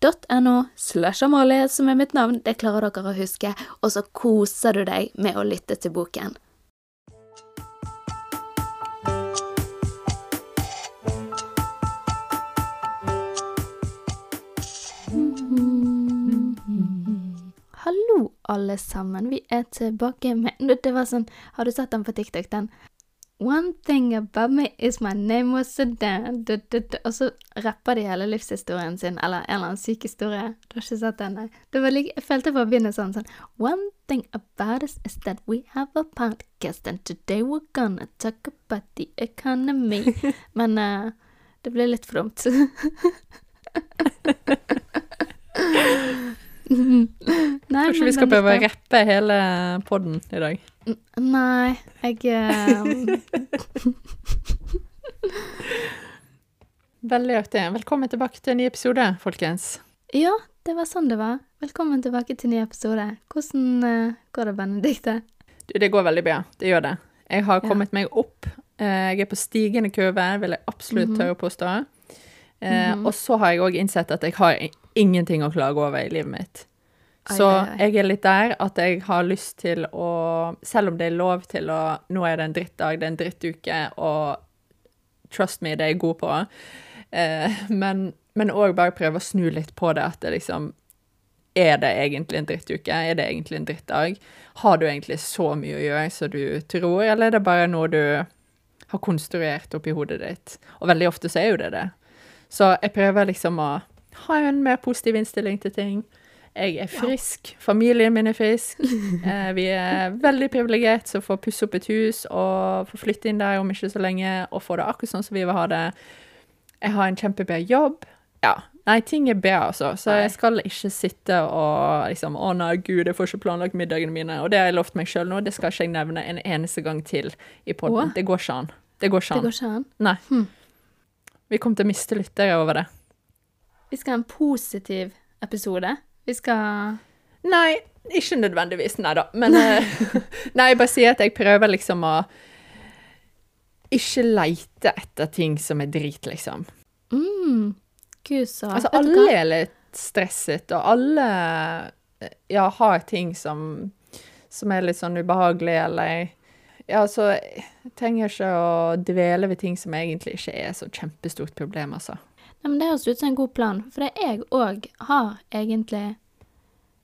n-e-x-t-o-r-y.no slash Amalie som er mitt navn. Det klarer dere å huske. Og så koser du deg med å lytte til boken. Hallo, alle sammen. Vi er tilbake med Det var sånn Har du sett den på TikTok, den? One thing about me is my name was Sedan. Du, du, du. Og så rapper de hele livshistorien sin, eller en eller annen syk historie. Du har ikke sett den, nei? Det var like, jeg følte på å begynne sånn sånn One thing about us is that we have a podcast, and today we're gonna talk about the economy. Men uh, det ble litt for dumt. Nei, Kanskje vi skal prøve å rappe hele podden i dag? Nei, jeg um... Veldig artig. Velkommen tilbake til en ny episode, folkens. Ja, det var sånn det var. Velkommen tilbake til en ny episode. Hvordan uh, går det, Benedicte? Du, det går veldig bra. Det gjør det. Jeg har kommet meg opp. Uh, jeg er på stigende kurve, vil jeg absolutt Mhm. tørre å påstå. Uh, Og så har jeg òg innsett at jeg har ingenting å klage over i livet mitt. Så jeg er litt der at jeg har lyst til å Selv om det er lov til å Nå er det en drittdag, det er en drittuke, og trust me, det er jeg god på. Eh, men òg bare prøve å snu litt på det, at det liksom Er det egentlig en drittuke? Er det egentlig en drittdag? Har du egentlig så mye å gjøre som du tror, eller er det bare noe du har konstruert oppi hodet ditt? Og veldig ofte så er jo det det. Så jeg prøver liksom å ha en mer positiv innstilling til ting. Jeg er frisk, familien min er frisk. Eh, vi er veldig privilegert som får pusse opp et hus og få flytte inn der om ikke så lenge og få det akkurat sånn som vi vil ha det. Jeg har en kjempebra jobb. Ja. Nei, ting er bedre, altså. Så jeg skal ikke sitte og liksom Å nei, gud, jeg får ikke planlagt middagene mine. Og det har jeg lovt meg sjøl nå, det skal ikke jeg nevne en eneste gang til i poden. Det går ikke an. Det går ikke Det går ikke an. Nei. Vi kommer til å miste lyttere over det. Vi skal ha en positiv episode. Vi skal Nei, ikke nødvendigvis, nei da. Men eh, Nei, jeg bare sier at jeg prøver liksom å ikke leite etter ting som er drit, liksom. mm, Gud, så Altså, alle er litt stresset, og alle eh, ja, har ting som, som er litt sånn ubehagelig, eller Ja, så jeg trenger ikke å dvele ved ting som egentlig ikke er så kjempestort problem, altså. Nei, men Det høres ut som en god plan, for det jeg òg har egentlig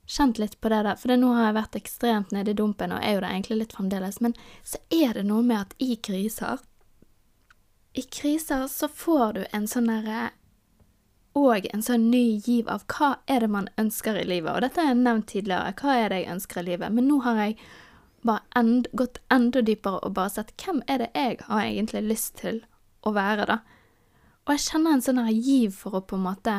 kjent litt på det der. For det nå har jeg vært ekstremt nede i dumpen, og er jo det egentlig litt fremdeles. Men så er det noe med at i kriser I kriser så får du en sånn derre og en sånn ny giv av hva er det man ønsker i livet. Og dette har jeg nevnt tidligere. Hva er det jeg ønsker i livet? Men nå har jeg end, gått enda dypere og bare sett hvem er det jeg har egentlig lyst til å være, da. Og jeg kjenner en sånn her giv for å på en måte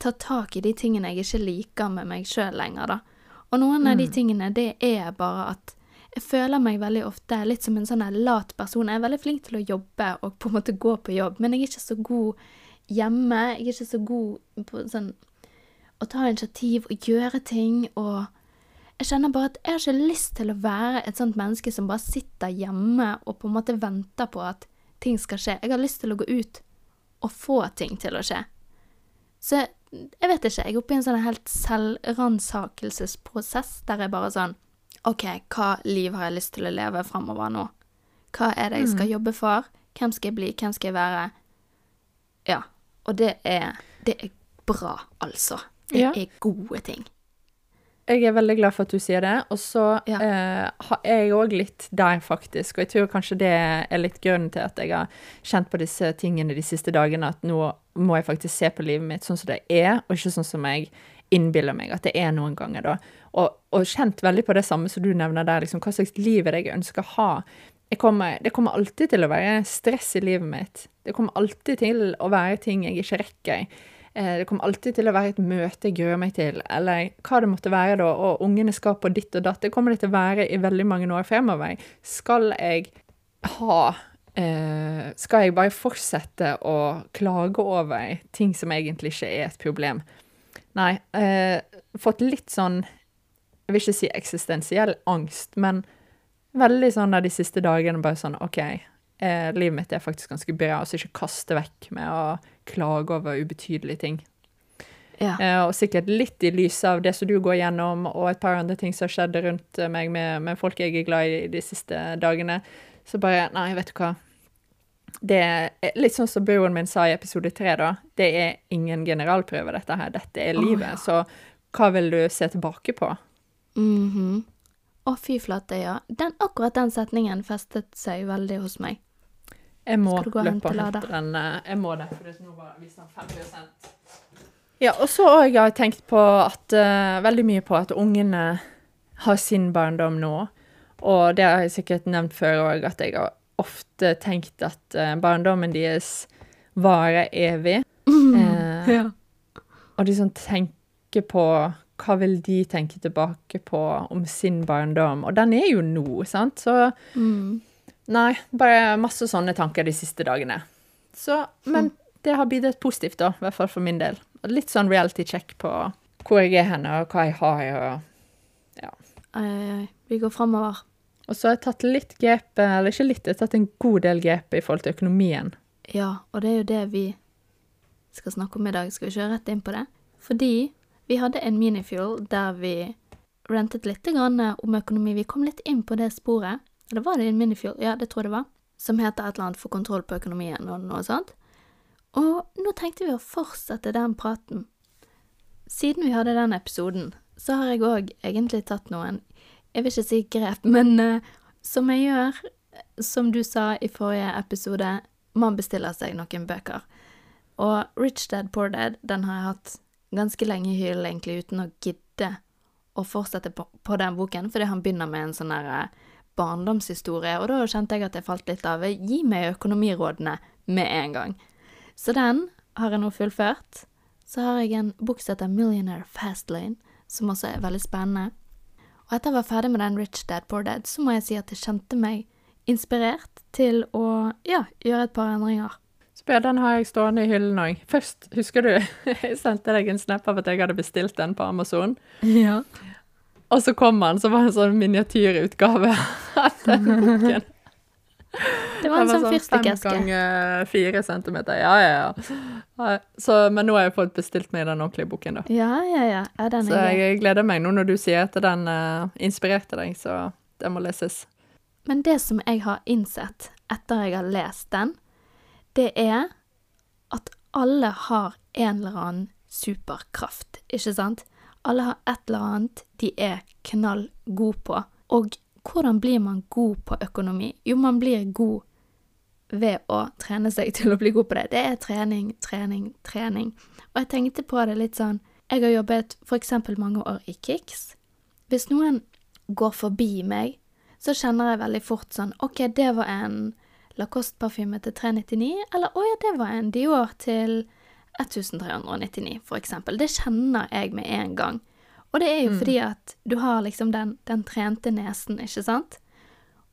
ta tak i de tingene jeg ikke liker med meg sjøl lenger, da. Og noen av de tingene, det er bare at jeg føler meg veldig ofte litt som en sånn lat person. Jeg er veldig flink til å jobbe og på en måte gå på jobb, men jeg er ikke så god hjemme. Jeg er ikke så god på sånn å ta initiativ og gjøre ting og jeg kjenner bare at jeg har ikke lyst til å være et sånt menneske som bare sitter hjemme og på en måte venter på at ting skal skje. Jeg har lyst til å gå ut og få ting til å skje. Så jeg vet ikke, jeg er oppe i en sånn helt selvransakelsesprosess der jeg bare sånn OK, hva liv har jeg lyst til å leve fremover nå? Hva er det jeg skal jobbe for? Hvem skal jeg bli? Hvem skal jeg være? Ja. Og det er, det er bra, altså. Det Ja. er gode ting. Jeg er veldig glad for at du sier det. Og så Ja. eh, har jeg òg litt der, faktisk. Og jeg tror kanskje det er litt grunnen til at jeg har kjent på disse tingene de siste dagene. At nå må jeg faktisk se på livet mitt sånn som det er, og ikke sånn som jeg innbiller meg at det er noen ganger, da. Og, og kjent veldig på det samme som du nevner der, liksom. Hva slags liv er det jeg ønsker å ha? Kommer, det kommer alltid til å være stress i livet mitt. Det kommer alltid til å være ting jeg ikke rekker. Eh, Det kommer alltid til å være et møte jeg gruer meg til, eller hva det måtte være da, og ungene skal på ditt og datt. Det kommer det til å være i veldig mange år fremover. Skal jeg ha eh, Skal jeg bare fortsette å klage over ting som egentlig ikke er et problem? Nei. Eh, fått litt sånn Jeg vil ikke si eksistensiell angst, men veldig sånn der de siste dagene bare sånn OK, eh, livet mitt er faktisk ganske bra, Altså ikke kaste vekk med å klage over ubetydelige ting. Ja. Eh, og sikkert litt i lys av det som du går gjennom, og et par andre ting som har skjedd rundt eh, meg med, med folk jeg er glad i de siste dagene. Så bare Nei, vet du hva. Det er litt sånn som broren min sa i episode tre, da. Det er ingen generalprøve, dette her. Dette er livet. livet. ja. Så hva vil du se tilbake på? Mhm. Å, fy flate, ja. Den, akkurat den setningen festet seg veldig hos meg. Jeg må løpe og hente lader? den. eh, Jeg må det, for nå var viser den 5 Ja, og så har jeg tenkt på at uh, Veldig mye på at ungene har sin barndom nå. Og det har jeg sikkert nevnt før òg, at jeg har ofte tenkt at uh, barndommen deres varer evig. Eh, Ja. og de som tenker på hva vil de tenke tilbake på om sin barndom? Og den er jo nå, sant? Så Mm. Nei, bare masse sånne tanker de siste dagene. Så, men det har bidratt positivt, da, i hvert fall for min del. Litt sånn reality check på hvor jeg er hen, og hva jeg har, og ja. Oi, oi, oi. Vi går framover. Og så har jeg tatt litt grep, eller ikke litt, jeg har tatt en god del grep i forhold til økonomien. Ja, og det er jo det vi skal snakke om i dag. Skal vi kjøre rett inn på det? Fordi vi hadde en minifuel der vi rentet litt om økonomi. Vi kom litt inn på det sporet. Eller var det en Minifjord? Ja, det tror jeg det var. Som heter et eller annet 'For kontroll på økonomien' og noe sånt. Og nå tenkte vi å fortsette den praten. Siden vi hadde den episoden, så har jeg òg egentlig tatt noen Jeg vil ikke si grep, men uh, som jeg gjør, som du sa i forrige episode, man bestiller seg noen bøker. Og Rich Dad Poor Dad, den har jeg hatt ganske lenge i hyllen, egentlig, uten å gidde å fortsette på, på den boken, fordi han begynner med en sånn derre eh, barndomshistorie, og da kjente jeg at jeg falt litt av. Gi meg økonomirådene med en gang. Så den har jeg nå fullført. Så har jeg en bok som heter Millionaire Fastlane, som også er veldig spennende. Og etter å være ferdig med den Rich Dad Poor Dad, så må jeg si at jeg kjente meg inspirert til å ja, gjøre et par endringer. Så ja, den har jeg stående i hyllen òg. Først, husker du, jeg sendte deg en snap av at jeg hadde bestilt den på Amazon. Ja. Og så kom den, så var det en sånn miniatyrutgave av den boken. Det var en Den sånn Fem ganger fire centimeter. Ja, ja, ja. Så, men nå har jeg fått bestilt meg den ordentlige boken, da. Ja, ja, ja. ja den Så er jeg gleder meg nå når du sier at den uh, inspirerte deg, så det må leses. Men det som jeg har innsett etter jeg har lest den, det er at alle har en eller annen superkraft, ikke sant? Alle har et eller annet de er knall gode på. Og hvordan blir man god på økonomi? Jo, man blir god ved å trene seg til å bli god på det. Det er trening, trening, trening. Og jeg tenkte på det litt sånn Jeg har jobbet eksempel mange år i Kicks. Hvis noen går forbi meg, så kjenner jeg veldig fort sånn OK, det var en Lacoste-parfyme til 399, eller å ja, det var en Dior til 1399, for eksempel. Det kjenner jeg med en gang. Og det er jo fordi at du har liksom den, den trente nesen, ikke sant?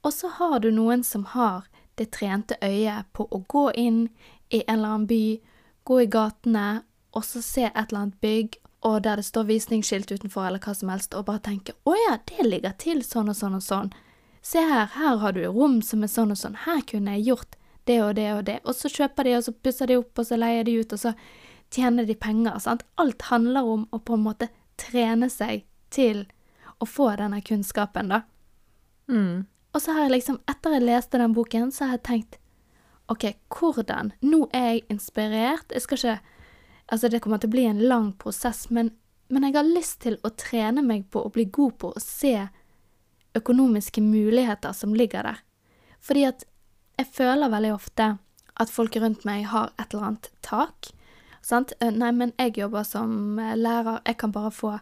Og så har du noen som har det trente øyet på å gå inn i en eller annen by, gå i gatene, og så se et eller annet bygg, og der det står visningsskilt utenfor, eller hva som helst, og bare tenke 'Å ja, det ligger til sånn og sånn og sånn'. Se her, her har du rom som er sånn og sånn, her kunne jeg gjort det og det og det. Og så kjøper de, og så pusser de opp, og så leier de ut, og så tjener de penger. sant? Alt handler om å på en måte trene seg til å få denne kunnskapen, da. Mm. Og så har jeg liksom, etter jeg leste den boken, så har jeg tenkt OK, hvordan Nå er jeg inspirert. Jeg skal ikke Altså, det kommer til å bli en lang prosess, men men jeg har lyst til å trene meg på å bli god på å se økonomiske muligheter som ligger der. Fordi at jeg føler veldig ofte at folk rundt meg har et eller annet tak. Sant? Eh, Nei, men jeg jobber som eh, lærer, jeg kan bare få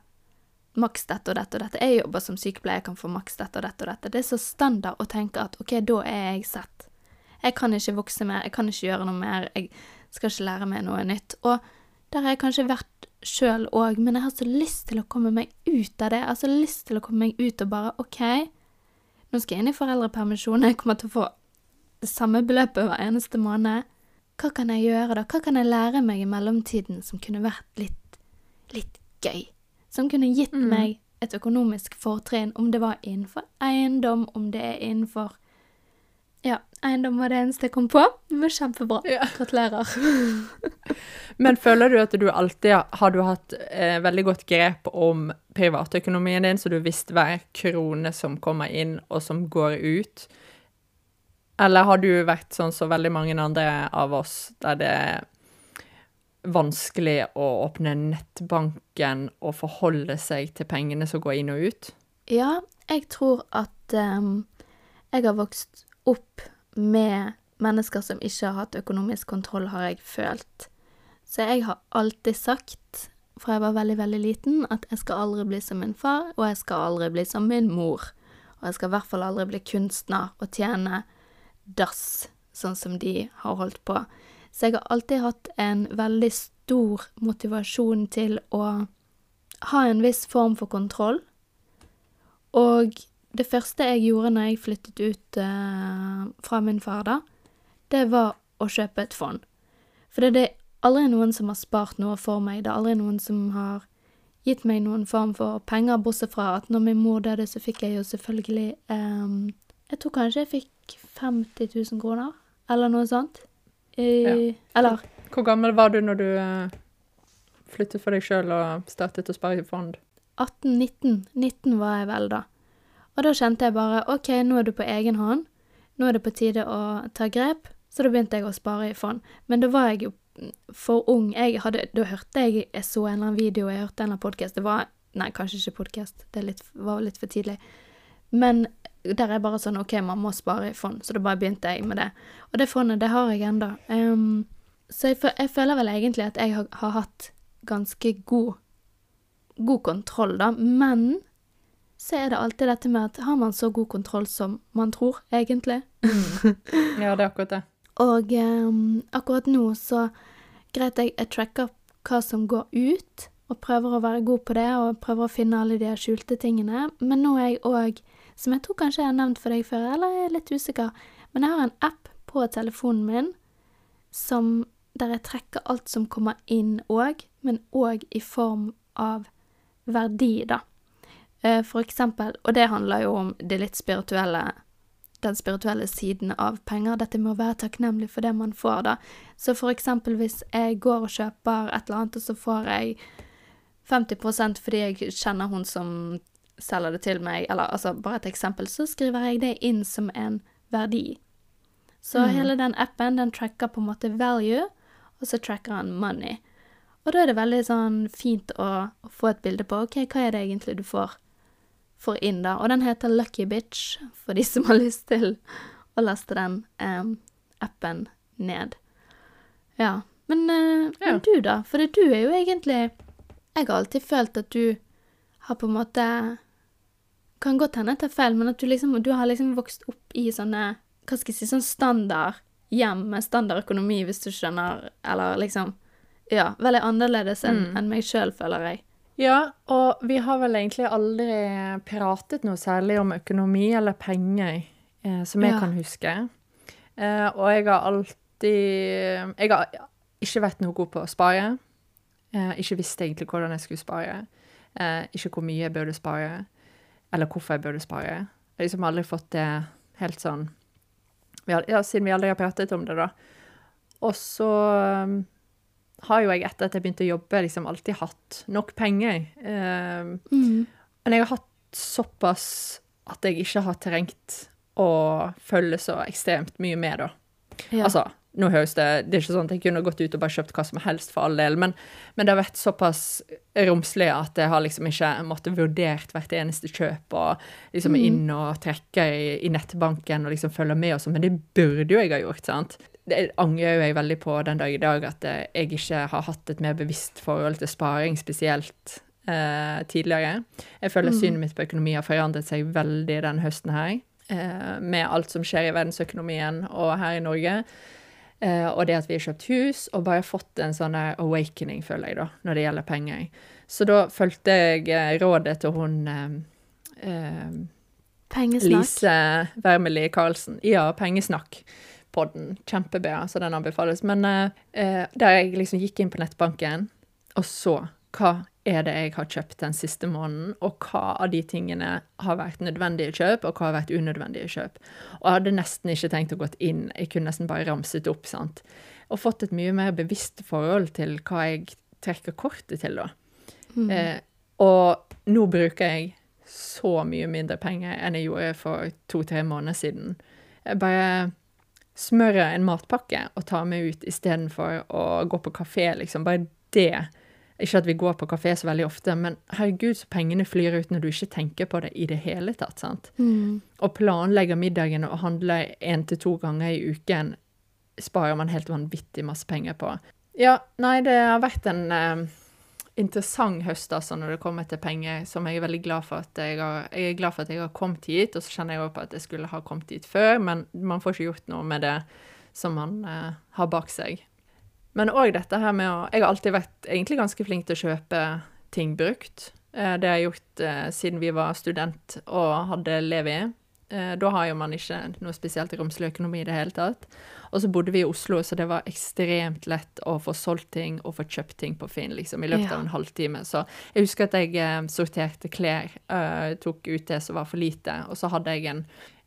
maks dette og dette og dette. Jeg jobber som sykepleier, jeg kan få maks dette og dette og dette. Det er så standard å tenke at ok, da er jeg sett. Jeg kan ikke vokse mer, jeg kan ikke gjøre noe mer, jeg skal ikke lære meg noe nytt. Og der har jeg kanskje vært sjøl òg, men jeg har så lyst til å komme meg ut av det. Jeg har så lyst til å komme meg ut og bare OK, nå skal jeg inn i foreldrepermisjon, jeg kommer til å få det samme beløpet hver eneste måned. Hva kan jeg gjøre da? Hva kan jeg lære meg i mellomtiden som kunne vært litt, litt gøy? Som kunne gitt Mm. meg et økonomisk fortrinn, om det var innenfor eiendom, om det er innenfor Ja, eiendom var det eneste jeg kom på. Det var kjempebra. Ja. Gratulerer. Men føler du at du alltid har, du hatt eh, veldig godt grep om privatøkonomien din, så du visste hver krone som kommer inn og som går ut? Eller har du vært sånn som veldig mange andre av oss, der det er vanskelig å åpne nettbanken og forholde seg til pengene som går inn og ut? Ja, jeg tror at um, jeg har vokst opp med mennesker som ikke har hatt økonomisk kontroll, har jeg følt. Så jeg har alltid sagt, fra jeg var veldig, veldig liten, at jeg skal aldri bli som min far, og jeg skal aldri bli som min mor. Og jeg skal i hvert fall aldri bli kunstner og tjene dass, sånn som de har holdt på. Så jeg har alltid hatt en veldig stor motivasjon til å ha en viss form for kontroll. Og det første jeg gjorde når jeg flyttet ut uh, fra min far, da, det var å kjøpe et fond. For det er aldri noen som har spart noe for meg, det er aldri noen som har gitt meg noen form for penger, bortsett fra at når min mor døde, så fikk jeg jo selvfølgelig ehm, Jeg tror kanskje jeg fikk 50 000 kroner, eller noe sånt. I, Eller Hvor gammel var du når du eh, flyttet for deg sjøl og startet å spare i fond? 18-19. 19 var jeg vel da. Og da kjente jeg bare OK, nå er du på egen hånd. Nå er det på tide å ta grep. Så da begynte jeg å spare i fond. Men da var jeg jo for ung. Hadde, da hørte jeg Jeg så en eller annen video, jeg hørte en eller annen podkast. Det var Nei, kanskje ikke podkast. Det litt, var litt for tidlig. Men der er bare sånn OK, man må spare i fond. Så da bare begynte jeg med det. Og det fondet, det har jeg ennå. så jeg, jeg føler vel egentlig at jeg har, har hatt ganske god god kontroll, da, men så er det alltid dette med at har man så god kontroll som man tror, egentlig? Ja, det er akkurat det. Og um, akkurat nå så greit jeg, jeg tracker hva som går ut, og prøver å være god på det, og prøver å finne alle de skjulte tingene, men nå er jeg òg, som jeg tror kanskje jeg har nevnt for deg før, eller jeg er litt usikker, men jeg har en app på telefonen min som der jeg trekker alt som kommer inn òg, men òg i form av verdi, da. Eh, For eksempel, og det handler jo om det litt spirituelle, den spirituelle siden av penger, dette med å være takknemlig for det man får, da. Så for eksempel hvis jeg går og kjøper et eller annet, og så får jeg 50% fordi jeg kjenner hun som selger det til meg, eller altså bare et eksempel, så skriver jeg det inn som en verdi. Så Mm. hele den appen, den tracker på en måte value, og så tracker han money. Og da er det veldig sånn fint å, å få et bilde på ok, hva er det egentlig du får, får inn, da. Og den heter Lucky Bitch, for de som har lyst til å laste den em, appen ned. Ja. Men, eh, Ja. men du, da? For det, du er jo egentlig Jeg har alltid følt at du har på en måte Kan godt hende jeg tar feil, men at du liksom Du har liksom vokst opp i sånne Hva skal jeg si Sånn standard hjem med standard økonomi, hvis du skjønner, eller liksom Ja, veldig annerledes enn Mm. en meg sjøl, føler jeg. Ja, og vi har vel egentlig aldri pratet noe særlig om økonomi eller penger, eh, som jeg Ja. kan huske. Eh, og jeg har alltid Jeg har ikke vært noe god på å spare. Eh, ikke visste egentlig hvordan jeg skulle spare. Eh, ikke hvor mye jeg burde spare, eller hvorfor jeg burde spare. Jeg har liksom aldri fått det helt sånn Ja, siden vi aldri har pratet om det, da. Og så um, har jo jeg etter at jeg begynte å jobbe, liksom alltid hatt nok penger. Um, Mm. men jeg har hatt såpass at jeg ikke har trengt å følge så ekstremt mye med, da. Ja. Altså, nå høres det Det er ikke sånn at jeg kunne gått ut og bare kjøpt hva som helst for all del, men, men det har vært såpass romslig at jeg har liksom ikke måttet vurdert hvert eneste kjøp og liksom inn og trekke i, i nettbanken og liksom følge med og sånn, men det burde jo jeg ha gjort, sant. Det angrer jo jeg veldig på den dag i dag, at jeg ikke har hatt et mer bevisst forhold til sparing, spesielt eh, tidligere. Jeg føler mm. synet mitt på økonomi har forandret seg veldig den høsten her, eh, med alt som skjer i verdensøkonomien og her i Norge. Uh, og det at vi har kjøpt hus, og bare fått en sånn awakening, føler jeg, da, når det gjelder penger. Så da fulgte jeg uh, rådet til hun Pengesnakk? Lise Wermeli Karlsen. Ja, Pengesnakk. Podden. Kjempebra, så den anbefales. Men der jeg liksom gikk inn på nettbanken og så hva er det jeg har kjøpt den siste måneden, og hva av de tingene har vært nødvendige kjøp, og hva har vært unødvendige kjøp. Og jeg hadde nesten ikke tenkt å gå inn, jeg kunne nesten bare ramset opp, sant. Og fått et mye mer bevisst forhold til hva jeg trekker kortet til, da. Mm. Eh, og nå bruker jeg så mye mindre penger enn jeg gjorde for to-tre måneder siden. Jeg bare smører en matpakke og tar meg ut istedenfor å gå på kafé, liksom. Bare det ikke at vi går på kafé så veldig ofte, men herregud, så pengene flyr ut når du ikke tenker på det i det hele tatt. sant? Mm. Og planlegger middagen og handler én til to ganger i uken sparer man helt vanvittig masse penger på. Ja, nei, det har vært en eh, interessant høst altså når det kommer til penger, som jeg er veldig glad for at jeg har, jeg er glad for at jeg har kommet hit. Og så kjenner jeg også på at jeg skulle ha kommet dit før, men man får ikke gjort noe med det som man eh, har bak seg. Men òg dette her med å Jeg har alltid vært egentlig ganske flink til å kjøpe ting brukt. Eh, det har jeg gjort eh, siden vi var student og hadde Levi. Eh, da har jo man ikke noe spesielt romslig økonomi i det hele tatt. Og så bodde vi i Oslo, så det var ekstremt lett å få solgt ting og få kjøpt ting på Finn liksom, i løpet ja. av en halvtime. Så jeg husker at jeg eh, sorterte klær, uh, tok ut det som var for lite, og så hadde jeg en,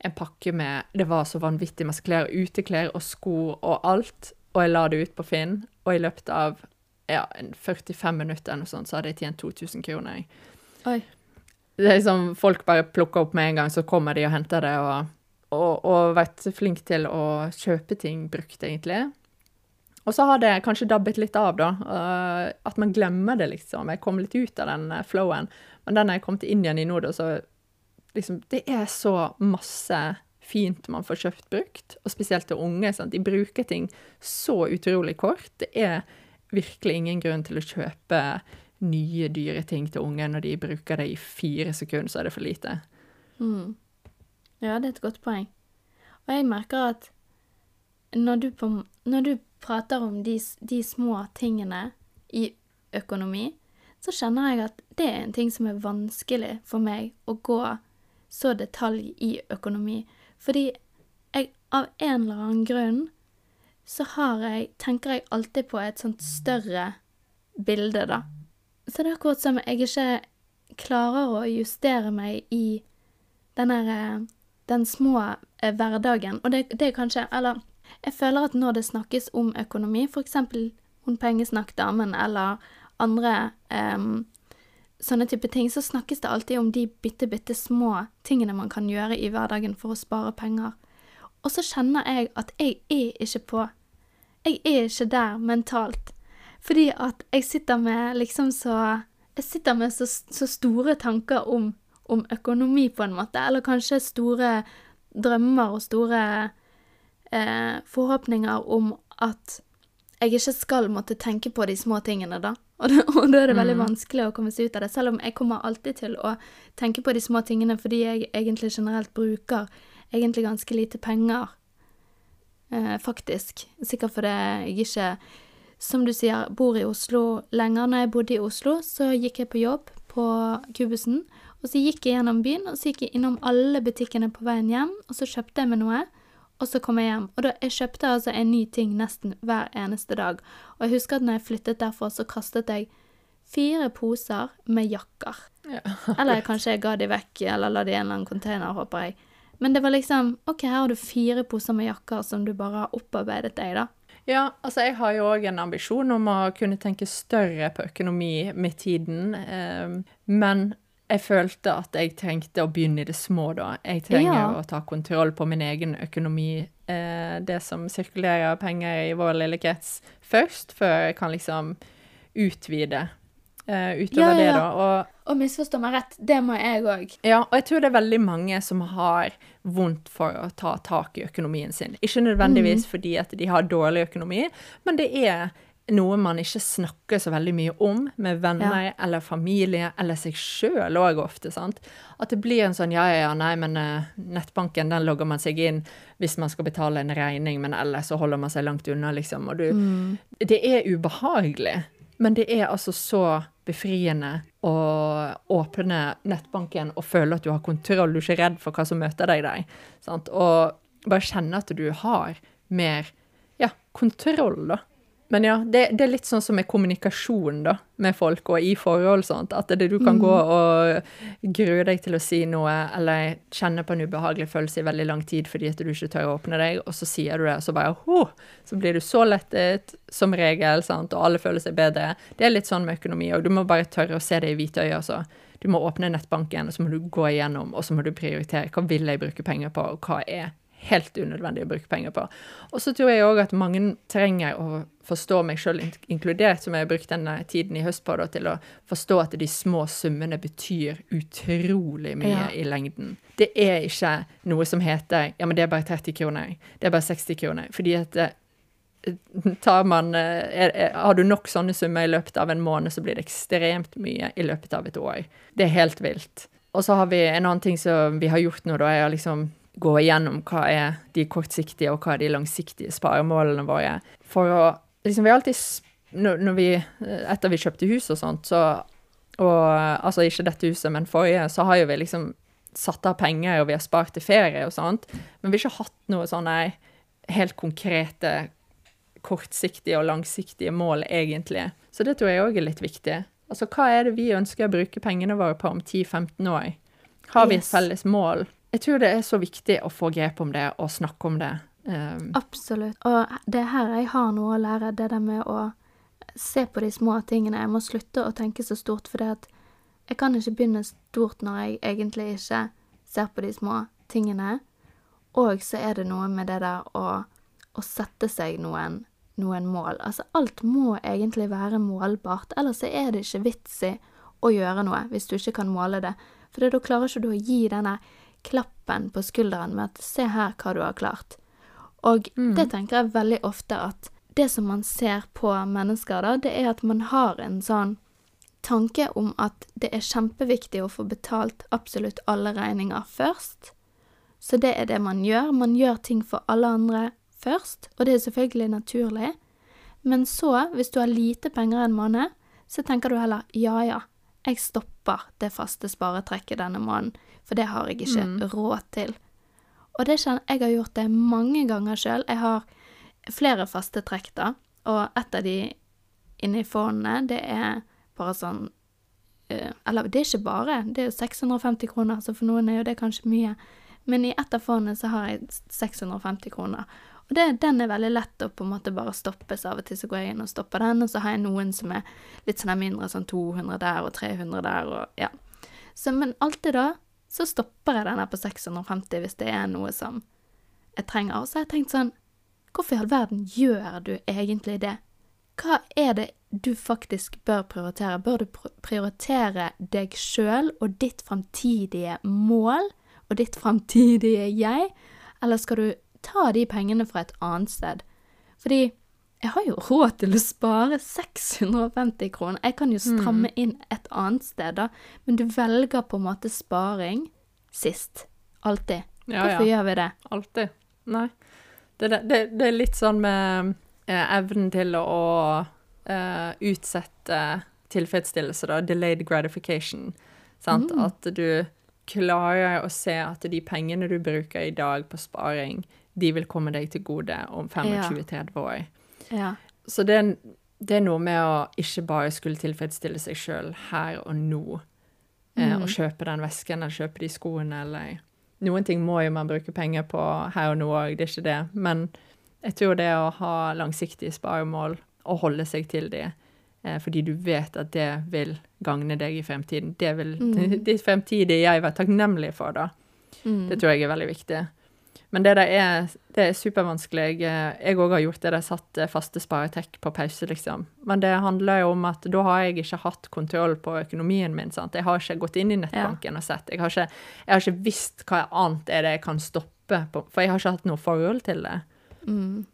en pakke med Det var så vanvittig masse klær, uteklær og sko og alt og jeg la det ut på Finn, og i løpet av ja, 45 minutter eller noe sånt, så hadde jeg tjent 2000 kroner. Oi. Det er liksom, Folk bare plukker opp med en gang, så kommer de og henter det, og, og, og vært flink til å kjøpe ting brukt, egentlig. Og så har det kanskje dabbet litt av, da. Uh, at man glemmer det, liksom. Jeg kom litt ut av den uh, flowen. Men den jeg kom til igjen i nå, da, så liksom Det er så masse fint man får kjøpt brukt, og spesielt til unge. Sant? De bruker ting så utrolig kort. Det er virkelig ingen grunn til å kjøpe nye, dyre ting til unge når de bruker det i fire sekunder, så er det for lite. Mm. Ja, det er et godt poeng. Og jeg merker at når du, på, når du prater om de, de, små tingene i økonomi, så kjenner jeg at det er en ting som er vanskelig for meg å gå så detalj i økonomi. Fordi jeg av en eller annen grunn så har jeg Tenker jeg alltid på et sånt større bilde, da. Så det er akkurat som jeg ikke klarer å justere meg i den der Den små eh, hverdagen. Og det, det er kanskje Eller jeg føler at når det snakkes om økonomi, for eksempel pengesnakk-damen eller andre um, sånne type ting, så snakkes det alltid om de bitte, bitte små tingene man kan gjøre i hverdagen for å spare penger. Og så kjenner jeg at jeg er ikke på Jeg er ikke der mentalt. Fordi at jeg sitter med liksom så Jeg sitter med så, så store tanker om, om, økonomi, på en måte. Eller kanskje store drømmer og store eh, forhåpninger om at jeg ikke skal måtte tenke på de små tingene, da. Og, da, og da er det veldig mm. vanskelig å komme seg ut av det, selv om jeg kommer alltid til å tenke på de små tingene fordi jeg egentlig generelt bruker egentlig ganske lite penger, eh, faktisk. Sikkert fordi jeg ikke, som du sier, bor i Oslo lenger. Når jeg bodde i Oslo, så gikk jeg på jobb på Kubusen, og så gikk jeg gjennom byen, og så gikk jeg innom alle butikkene på veien hjem, og så kjøpte jeg meg noe og så kom jeg hjem. Og da, jeg kjøpte altså en ny ting nesten hver eneste dag. Og jeg husker at når jeg flyttet derfra, så kastet jeg fire poser med jakker. Ja. eller kanskje jeg ga de vekk, eller la de i en eller annen container, håper jeg. Men det var liksom OK, her har du fire poser med jakker som du bare har opparbeidet deg, da. Ja, altså jeg har jo òg en ambisjon om å kunne tenke større på økonomi med tiden. Eh, men jeg følte at jeg trengte å begynne i det små da. Jeg trenger Ja. å ta kontroll på min egen økonomi, eh, det som sirkulerer penger i vår lille krets, først, før jeg kan liksom utvide eh, utover Ja, ja, det, da. Og Og misforstå meg rett, det må jeg òg. ja, og jeg tror det er veldig mange som har vondt for å ta tak i økonomien sin. Ikke nødvendigvis Mm. fordi at de har dårlig økonomi, men det er noe man ikke snakker så veldig mye om med venner eller familie, eller seg sjøl òg ofte. sant? At det blir en sånn ja, ja, ja, nei, men uh, nettbanken den logger man seg inn hvis man skal betale en regning, men ellers så holder man seg langt unna, liksom. Og du, Mm. det er ubehagelig, men det er altså så befriende å åpne nettbanken og føle at du har kontroll. Du er ikke redd for hva som møter deg der. Sant? Og bare kjenne at du har mer ja, kontroll, da. Men ja, det, det er litt sånn som med kommunikasjon da, med folk og i forhold. sånt, At det, du kan gå og grue deg til å si noe, eller kjenne på en ubehagelig følelse i veldig lang tid fordi at du ikke tør å åpne deg, og så sier du det, og så bare «Åh!» Så blir du så lettet, som regel, sant? og alle føler seg bedre. Det er litt sånn med økonomi, og du må bare tørre å se det i hvite øyne. Altså. Du må åpne nettbanken, og så må du gå igjennom, og så må du prioritere. Hva vil jeg bruke penger på, og hva er helt unødvendig å bruke penger på. Og så tror jeg òg at mange trenger å forstå meg sjøl inkludert, som jeg har brukt denne tiden i høst på, da, til å forstå at de små summene betyr utrolig mye Ja. i lengden. Det er ikke noe som heter ja, men det er bare 30 kroner, det er bare 60 kroner. Fordi at eh, tar man eh, er, er, Har du nok sånne summer i løpet av en måned, så blir det ekstremt mye i løpet av et år. Det er helt vilt. Og så har vi en annen ting som vi har gjort nå, da, er liksom gå igjennom hva er de kortsiktige og hva er de langsiktige sparemålene våre. For å liksom Vi alltid når, når vi Etter vi kjøpte hus og sånt, så Og altså ikke dette huset, men forrige, så har jo vi liksom satt av penger, og vi har spart til ferie og sånt. Men vi har ikke hatt noe sånne helt konkrete kortsiktige og langsiktige mål, egentlig. Så det tror jeg òg er litt viktig. Altså, hva er det vi ønsker å bruke pengene våre på om 10-15 år? Har vi et felles mål? Jeg tror det er så viktig å få grep om det og snakke om det. Um, Absolutt. Og det er her jeg har noe å lære, det der med å se på de små tingene. Jeg må slutte å tenke så stort, for det at jeg kan ikke begynne stort når jeg egentlig ikke ser på de små tingene. Og så er det noe med det der å, å sette seg noen, noen mål. Altså, alt må egentlig være målbart, ellers er det ikke vits i å gjøre noe hvis du ikke kan måle det. For da klarer ikke du å gi denne klappen på skulderen med at 'se her hva du har klart'. Og det tenker jeg veldig ofte at det som man ser på mennesker, da, det er at man har en sånn tanke om at det er kjempeviktig å få betalt absolutt alle regninger først. Så det er det man gjør. Man gjør ting for alle andre først, og det er selvfølgelig naturlig. Men så, hvis du har lite penger en måned, så tenker du heller ja ja, jeg stopper det faste sparetrekket denne måneden, for det har jeg ikke råd til. Og det kjenner jeg har gjort det mange ganger sjøl. Jeg har flere faste trekk, da, og et av de inni fondene, det er bare sånn eh, Eller det er ikke bare, det er jo 650 kroner, så for noen er jo det kanskje mye. Men i ett av fondene så har jeg 650 kroner. Og det, den er veldig lett å på en måte bare stoppe, så av og til så går jeg inn og stopper den, og så har jeg noen som er litt sånn mindre, sånn 200 der og 300 der og ja. Så, men alltid da så stopper jeg den her på 650 hvis det er noe som jeg trenger. Og så har jeg tenkt sånn Hvorfor i all verden gjør du egentlig det? Hva er det du faktisk bør prioritere? Bør du prioritere deg sjøl og ditt framtidige mål og ditt framtidige jeg, eller skal du ta de pengene fra et annet sted? Fordi jeg har jo råd til å spare 650 kroner. Jeg kan jo stramme inn et annet sted, da. Men du velger på en måte sparing sist. Alltid. Ja, Hvorfor ja. gjør vi det? Alltid. Nei. Det, det, det, er litt sånn med eh, evnen til å eh, utsette tilfredsstillelse, da. Delayed gratification. Sant? At du klarer å se at de pengene du bruker i dag på sparing, de vil komme deg til gode om 25-30 år. Ja. Så det er, det er noe med å ikke bare skulle tilfredsstille seg sjøl her og nå. Eh, Mm. Og kjøpe den vesken eller kjøpe de skoene eller Noen ting må jo man bruke penger på her og nå òg, det er ikke det. Men jeg tror det å ha langsiktige sparemål og holde seg til de, eh, fordi du vet at det vil gagne deg i fremtiden. Det vil Mm. ditt fremtidige jeg være takknemlig for, da. Mm. Det tror jeg er veldig viktig. Men det der er, det er supervanskelig. Jeg òg har gjort det der satt eh, faste sparetek på pause, liksom. Men det handler jo om at da har jeg ikke hatt kontroll på økonomien min. sant? Jeg har ikke gått inn i nettbanken og sett. Jeg har ikke, jeg har ikke visst hva annet er det jeg kan stoppe på, for jeg har ikke hatt noe forhold til det. Mm.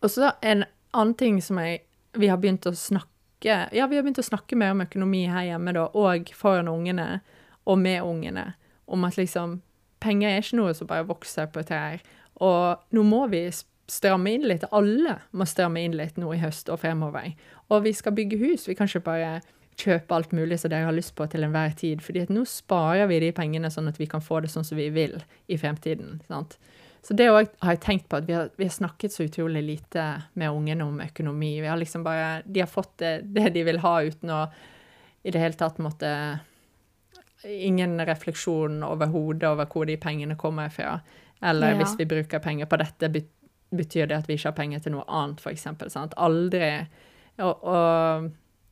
Og så en annen ting som jeg, vi har begynt å snakke Ja, vi har begynt å snakke mer om økonomi her hjemme, da, og foran ungene, og med ungene, om at liksom Penger er ikke noe som bare vokser på trær. Og nå må vi stramme inn litt. Alle må stramme inn litt nå i høst og fremover. Og vi skal bygge hus. Vi kan ikke bare kjøpe alt mulig som dere har lyst på til enhver tid. fordi nå sparer vi de pengene sånn at vi kan få det sånn som vi vil i fremtiden. sant? Så det har jeg tenkt på, at vi har, vi har snakket så utrolig lite med ungene om økonomi. Vi har liksom bare, De har fått det, det de vil ha, uten å i det hele tatt måtte Ingen refleksjon overhodet over hvor de pengene kommer fra. Eller Ja. hvis vi bruker penger på dette, betyr det at vi ikke har penger til noe annet, f.eks. Aldri og, og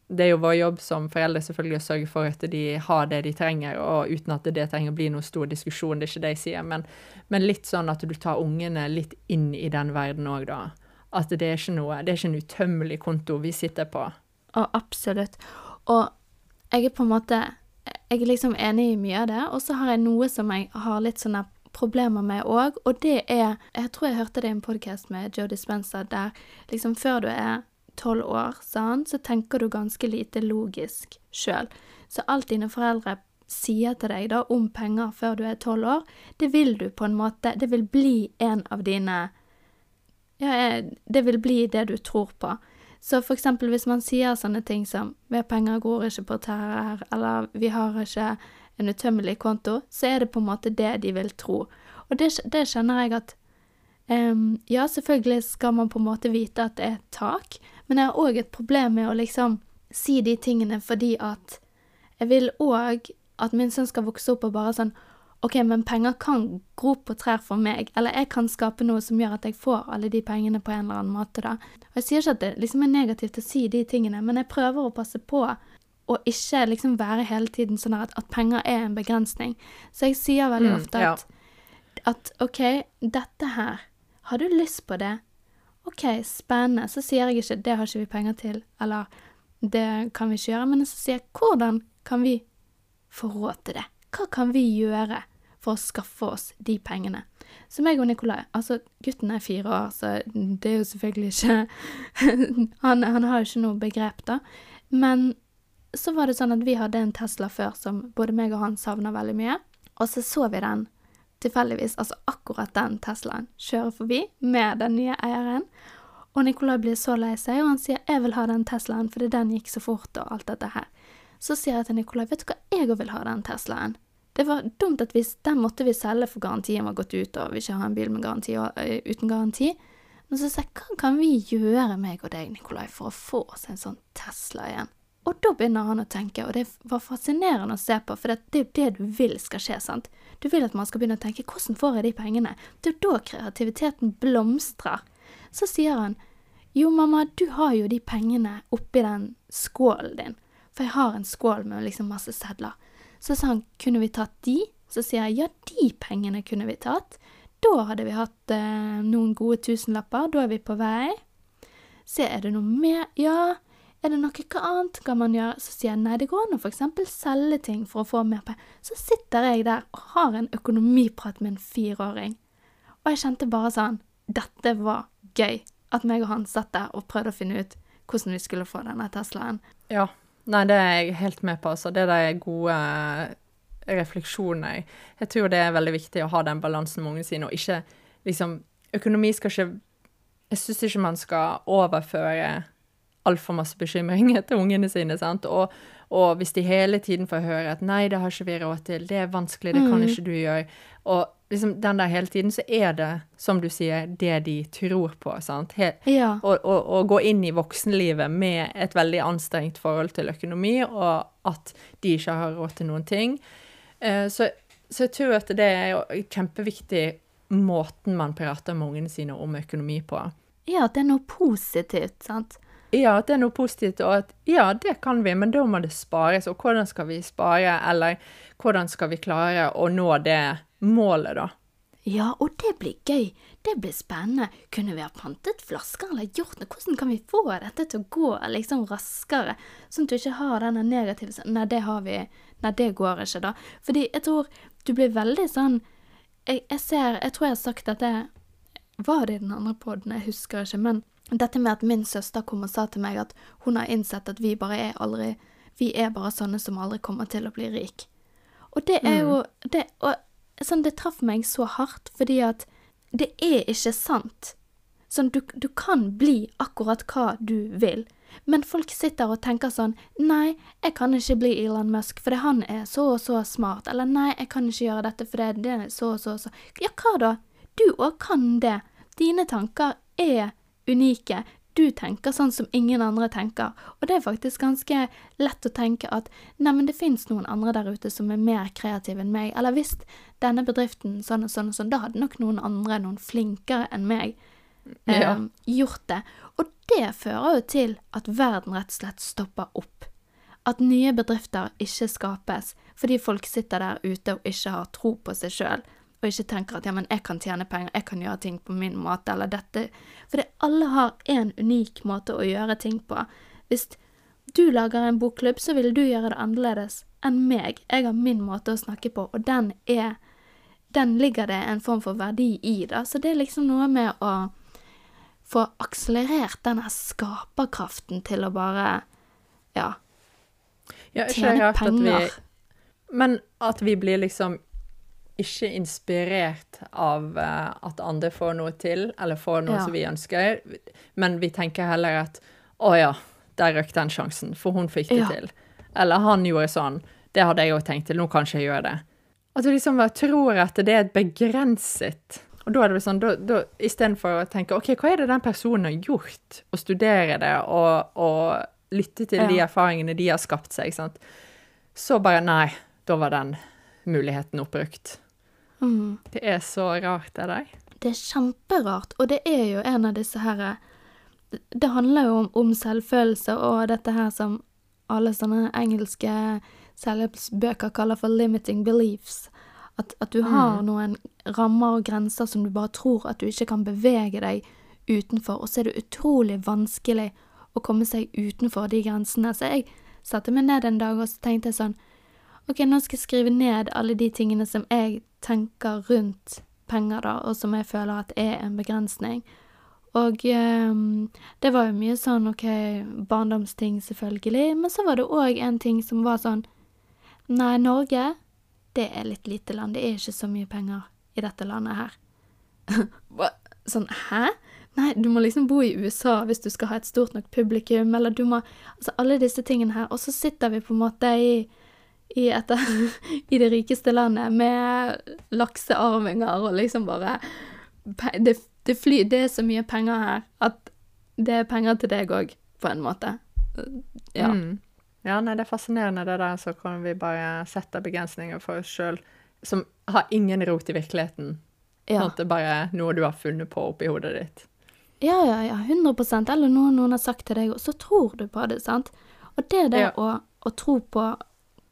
det er jo vår jobb som foreldre selvfølgelig å sørge for at de har det de trenger, og uten at det trenger å bli noen stor diskusjon, det er ikke det jeg sier, men, men litt sånn at du tar ungene litt inn i den verden òg, da. At det er ikke noe, det er ikke en utømmelig konto vi sitter på. Og absolutt. Og jeg er på en måte Jeg er liksom enig i mye av det, og så har jeg noe som jeg har litt sånne problemer med òg, og det er Jeg tror jeg hørte det i en podkast med Joe Dispenza der liksom før du er tolv år, sånn, så tenker du ganske lite logisk sjøl. Så alt dine foreldre sier til deg da om penger før du er tolv år, det vil du på en måte Det vil bli en av dine ja, det vil bli det du tror på. Så for eksempel hvis man sier sånne ting som 'ved penger gror ikke på trær', eller 'vi har ikke en utømmelig konto', så er det på en måte det de vil tro. Og det, det kjenner jeg at um, Ja, selvfølgelig skal man på en måte vite at det er tak, men jeg har òg et problem med å liksom si de tingene fordi at jeg vil òg at min sønn skal vokse opp og bare sånn OK, men penger kan gro på trær for meg, eller jeg kan skape noe som gjør at jeg får alle de pengene på en eller annen måte, da. Og jeg sier ikke at det liksom er negativt å si de tingene, men jeg prøver å passe på å ikke liksom være hele tiden sånn at, at penger er en begrensning. Så jeg sier veldig Mm, ofte ja. at, at OK, dette her, har du lyst på det? OK, spennende. Så sier jeg ikke 'det har ikke vi penger til', eller 'det kan vi ikke gjøre', men så sier jeg 'hvordan kan vi få råd til det'? Hva kan vi gjøre for å skaffe oss de pengene? Så meg og Nikolai, altså gutten er fire år, så det er jo selvfølgelig ikke han, han har jo ikke noe begrep, da. Men så var det sånn at vi hadde en Tesla før som både meg og han savna veldig mye. Og så så vi den tilfeldigvis, altså akkurat den Teslaen, kjøre forbi med den nye eieren. Og Nikolai blir så lei seg, og han sier 'jeg vil ha den Teslaen', fordi den gikk så fort og alt dette her. Så sier jeg til Nikolai 'vet du hva, jeg òg vil ha den Teslaen'. Det var dumt at vi, den måtte vi selge for garantien var gått ut, og vi ikke har en bil garanti, uten garanti. Men så sa jeg 'hva kan vi gjøre, meg og deg, Nikolai, for å få oss en sånn Tesla igjen'? Og da begynner han å tenke, og det var fascinerende å se på, for det er jo det du vil skal skje, sant? Du vil at man skal begynne å tenke 'hvordan får jeg de pengene?' Det er jo da kreativiteten blomstrer. Så sier han 'jo, mamma, du har jo de pengene oppi den skålen din', for jeg har en skål med liksom masse sedler. Så sa han 'kunne vi tatt de?' Så sier jeg 'ja, de pengene kunne vi tatt'. Da hadde vi hatt eh, noen gode tusenlapper, da er vi på vei. Se, er det noe mer? Ja, er det noe annet kan man gjøre? Så sier jeg nei, det går an å eksempel selge ting for å få mer penger. Så sitter jeg der og har en økonomiprat med en fireåring. Og jeg kjente bare sånn, dette var gøy. At meg og han satt der og prøvde å finne ut hvordan vi skulle få denne Teslaen. Ja. Nei, det er jeg helt med på. Altså. Det er er gode refleksjoner. Jeg tror det er veldig viktig å ha den balansen med ungene sine, og ikke liksom Økonomi skal ikke Jeg syns ikke man skal overføre altfor masse bekymringer til ungene sine. sant? Og, og hvis de hele tiden får høre at 'nei, det har ikke vi råd til', 'det er vanskelig, det kan Mm. ikke du gjøre', og liksom den der hele tiden, så er det, som du sier, det de tror på. sant? Helt, Ja. å, og, og, gå inn i voksenlivet med et veldig anstrengt forhold til økonomi, og at de ikke har råd til noen ting. Eh, så, så jeg tror at det er jo kjempeviktig måten man prater med ungene sine om økonomi på. ja, at det er noe positivt, sant. Ja, at det er noe positivt, og at ja, det kan vi, men da må det spares. Og hvordan skal vi spare, eller hvordan skal vi klare å nå det målet, da? Ja, og det blir gøy. Det blir spennende. Kunne vi ha pantet flasker eller gjort noe? Hvordan kan vi få dette til å gå liksom raskere, sånn at du ikke har denne negative Nei, det har vi Nei, det går ikke, da. Fordi jeg tror du blir veldig sånn Jeg, jeg ser Jeg tror jeg har sagt dette Var det i den andre poden? Jeg husker ikke. Men dette med at min søster kom og sa til meg at hun har innsett at vi bare er aldri Vi er bare sånne som aldri kommer til å bli rik. Og det er jo det, Og sånn, det traff meg så hardt, fordi at det er ikke sant. Sånn, du, du kan bli akkurat hva du vil. Men folk sitter og tenker sånn Nei, jeg kan ikke bli Elon Musk fordi han er så og så smart. Eller nei, jeg kan ikke gjøre dette fordi det er så og så og så. Ja, hva da? Du òg kan det. Dine tanker er unike. Du tenker sånn som ingen andre tenker. Og det er faktisk ganske lett å tenke at neimen, det fins noen andre der ute som er mer kreative enn meg. Eller hvis denne bedriften sånn og sånn og sånn, da hadde nok noen andre, noen flinkere enn meg, eh, Ja. gjort det. Og det fører jo til at verden rett og slett stopper opp. At nye bedrifter ikke skapes fordi folk sitter der ute og ikke har tro på seg sjøl, og ikke tenker at ja, men jeg kan tjene penger, jeg kan gjøre ting på min måte, eller dette Fordi alle har en unik måte å gjøre ting på. Hvis du lager en bokklubb, så vil du gjøre det annerledes enn meg. Jeg har min måte å snakke på, og den er Den ligger det en form for verdi i, da. Så det er liksom noe med å få akselerert denne skaperkraften til å bare Ja, Ja, tjene rart at vi penger. Men at vi blir liksom ikke inspirert av eh, at andre får noe til, eller får noe Ja. som vi ønsker, men vi tenker heller at å ja, der røk den sjansen, for hun fikk det Ja. til. Eller han gjorde sånn, det hadde jeg òg tenkt til, nå kan ikke jeg gjøre det. At du liksom tror at det er begrenset Og da er det sånn, da, da, istedenfor å tenke OK, hva er det den personen har gjort, og studere det og, og lytte til de erfaringene de har skapt seg, sant? så bare nei, da var den muligheten oppbrukt. Mm. Det er så rart, det der. Det er kjemperart, og det er jo en av disse her Det, handler jo om, om selvfølelse og dette her som alle sånne engelske selvhjelpsbøker kaller for limiting beliefs. At, at du har noen rammer og grenser som du bare tror at du ikke kan bevege deg utenfor, og så er det utrolig vanskelig å komme seg utenfor de grensene. Så jeg satte meg ned en dag og så tenkte jeg sånn Ok, nå skal jeg skrive ned alle de tingene som jeg tenker rundt penger, da, og som jeg føler at er en begrensning. Og um, det var jo mye sånn ok, barndomsting selvfølgelig, men så var det òg en ting som var sånn Nei, Norge, det er litt lite land, det er ikke så mye penger i dette landet her. Sånn, hæ? Nei, du må liksom bo i USA hvis du skal ha et stort nok publikum, eller du må Altså alle disse tingene her, og så sitter vi på en måte i i, et, i det rikeste landet med laksearvinger og liksom bare det, det, fly, det er så mye penger her at det er penger til deg òg, på en måte. Ja. Mm. Ja, nei, det er fascinerende det der, så kan vi bare sette begrensninger for oss sjøl som har ingen rot i virkeligheten. Ja. Sånn at det er bare noe du har funnet på oppi hodet ditt. ja, ja, ja. 100 Eller noe noen har sagt til deg, og så tror du på det, sant? Og det der Ja. å, å tro på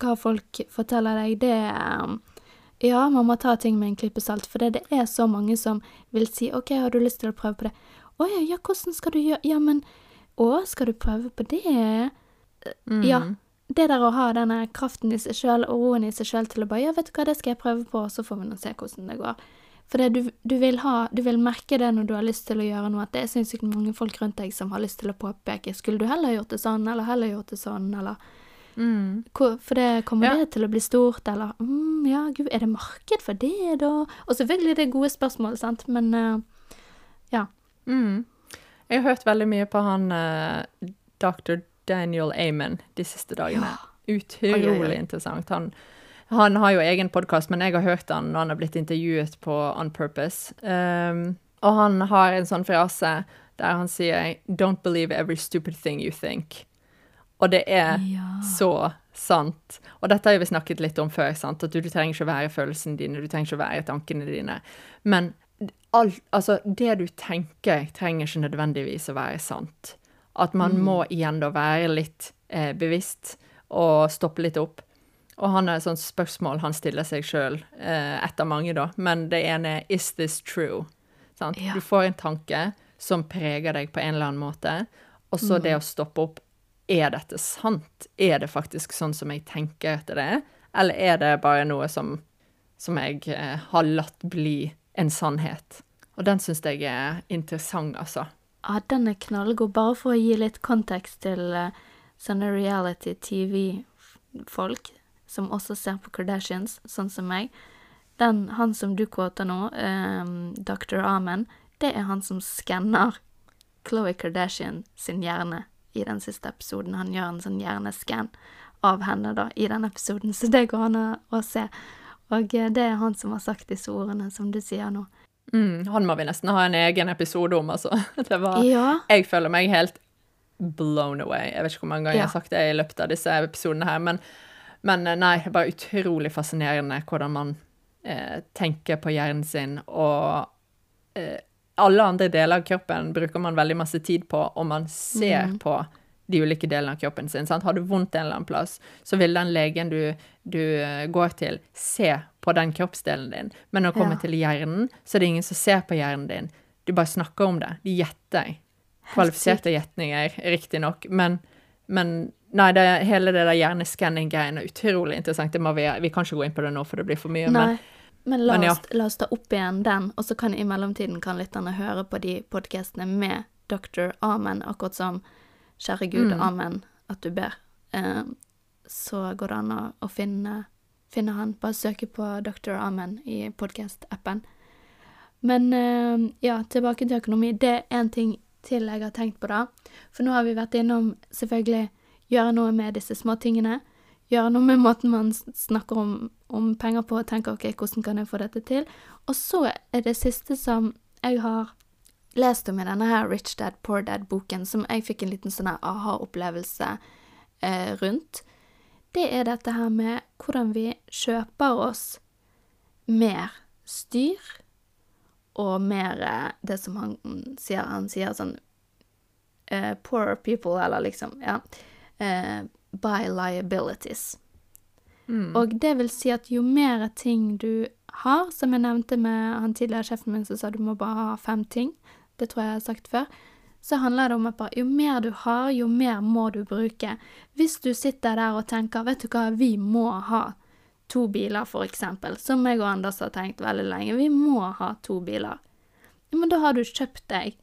hva folk forteller deg, det er Ja, man må ta ting med en klype salt, for det, det er så mange som vil si OK, har du lyst til å prøve på det? Å ja, ja, hvordan skal du gjøre Ja, men Å, skal du prøve på det? Ja. Det der å ha denne kraften i seg sjøl og roen i seg sjøl til å bare Ja, vet du hva, det skal jeg prøve på, og så får vi nå se hvordan det går. For det, du, du vil ha Du vil merke det når du har lyst til å gjøre noe, at det er sinnssykt mange folk rundt deg som har lyst til å påpeke Skulle du heller gjort det sånn, eller heller gjort det sånn, eller Mm. hvor, For det kommer Ja. det til å bli stort, eller mm, Ja, gud, er det marked for det, da? Og selvfølgelig det er gode spørsmål, sant, men uh, ja. Mm. Jeg har hørt veldig mye på han uh, dr. Daniel Amen de siste dagene. Utrolig Oi, oi, oi. interessant. Han, han har jo egen podkast, men jeg har hørt han når han har blitt intervjuet på On Purpose. Um, og han har en sånn frase der han sier 'Don't believe every stupid thing you think'. Og det er Ja. så sant. Og dette har vi snakket litt om før, sant? at du, du trenger ikke å være følelsene dine, du trenger ikke å være tankene dine. Men alt, altså, det du tenker, trenger ikke nødvendigvis å være sant. At man må igjen da være litt eh, bevisst og stoppe litt opp. Og han er et sånt spørsmål han stiller seg sjøl, eh, etter mange, da. Men det ene er 'Is this true?' Sant? Ja. Du får en tanke som preger deg på en eller annen måte, og så det å stoppe opp. Er dette sant? Er det faktisk sånn som jeg tenker at det er? Eller er det bare noe som, som jeg eh, har latt bli en sannhet? Og den syns jeg er interessant, altså. Ja, den er knallgod. Bare for å gi litt kontekst til eh, sånne reality TV-folk som også ser på Kardashians, sånn som meg. Den, han som du quoter nå, um, Dr. Amen, det er han som skanner Khloe Kardashian sin hjerne i den siste episoden. Han gjør en sånn hjerneskann av henne da, i den episoden, så det går an å, se. Og eh, det er han som har sagt disse ordene som du sier nå. Mm, han må vi nesten ha en egen episode om, altså. Det var Ja. Jeg føler meg helt blown away. Jeg vet ikke hvor mange ganger jeg har sagt det i løpet av disse episodene her, men, men eh, nei, det er bare utrolig fascinerende hvordan man eh, tenker på hjernen sin, og eh, alle andre deler av kroppen bruker man veldig masse tid på, og man ser mm. på de ulike delene av kroppen sin. Sant? Har du vondt en eller annen plass, så vil den legen du, du eh, går til, se på den kroppsdelen din. Men når det kommer Ja. til hjernen, så er det ingen som ser på hjernen din. Du bare snakker om det. De gjetter. Kvalifiserte gjetninger, riktignok, men, men Nei, det, hele det der hjerneskanning-greiene er utrolig interessant. Vi, vi kan ikke gå inn på det nå, for det blir for mye. Nei, Men men la, men ja. oss, la oss ta opp igjen den, og så kan i mellomtiden kan lytterne høre på de podkastene med Dr. Amen, akkurat som Kjære Gud, Mm. amen, at du ber. Eh, så går det an å, å finne, finne han. Bare søke på Dr. Amen i podkast-appen. Men eh, ja, tilbake til økonomi. Det er en ting til jeg har tenkt på, da. For nå har vi vært innom selvfølgelig gjøre noe med disse småtingene. Gjøre noe med måten man snakker om, om penger på, og tenker ok, hvordan kan jeg få dette til? Og så er det siste som jeg har lest om i denne her Rich Dad Poor Dad-boken, som jeg fikk en liten sånn aha-opplevelse eh, rundt, det er dette her med hvordan vi kjøper oss mer styr og mer eh, det som han sier. Han sier sånn eh, Poor people, eller liksom, ja. Eh, by liabilities. mm, Og det vil si at jo mer ting du har, som jeg nevnte med han tidligere sjefen min som sa du må bare ha fem ting, det tror jeg jeg har sagt før, så handler det om at jo mer du har, jo mer må du bruke. Hvis du sitter der og tenker, vet du hva, vi må ha to biler eksempel, som jeg og Anders har tenkt veldig lenge, vi må ha to biler. Men da har du kjøpt deg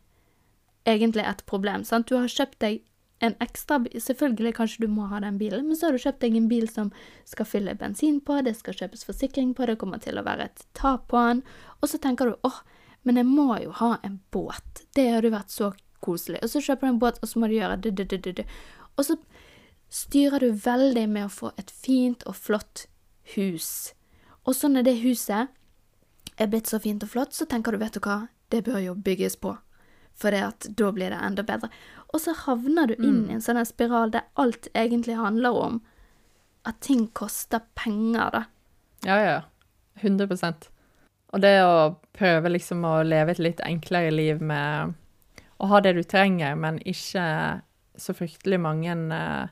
egentlig et problem, sant? Du har kjøpt deg en ekstra bil, selvfølgelig kanskje du må ha den bilen, men så har du kjøpt deg en bil som skal fylle bensin på, det skal kjøpes forsikring på, det kommer til å være et tap på den, og så tenker du, åh, men jeg må jo ha en båt, det hadde vært så koselig, og så kjøper du en båt, og så må du gjøre det, det, det, det, og så styrer du veldig med å få et fint og flott hus, og så når det huset er blitt så fint og flott, så tenker du, vet du hva, det bør jo bygges på, for da blir det enda bedre. Og så havner du inn i en sånn spiral der alt egentlig handler om at ting koster penger, da. Ja, ja. 100% Og det å prøve liksom å leve et litt enklere liv med å ha det du trenger, men ikke så fryktelig mange uh,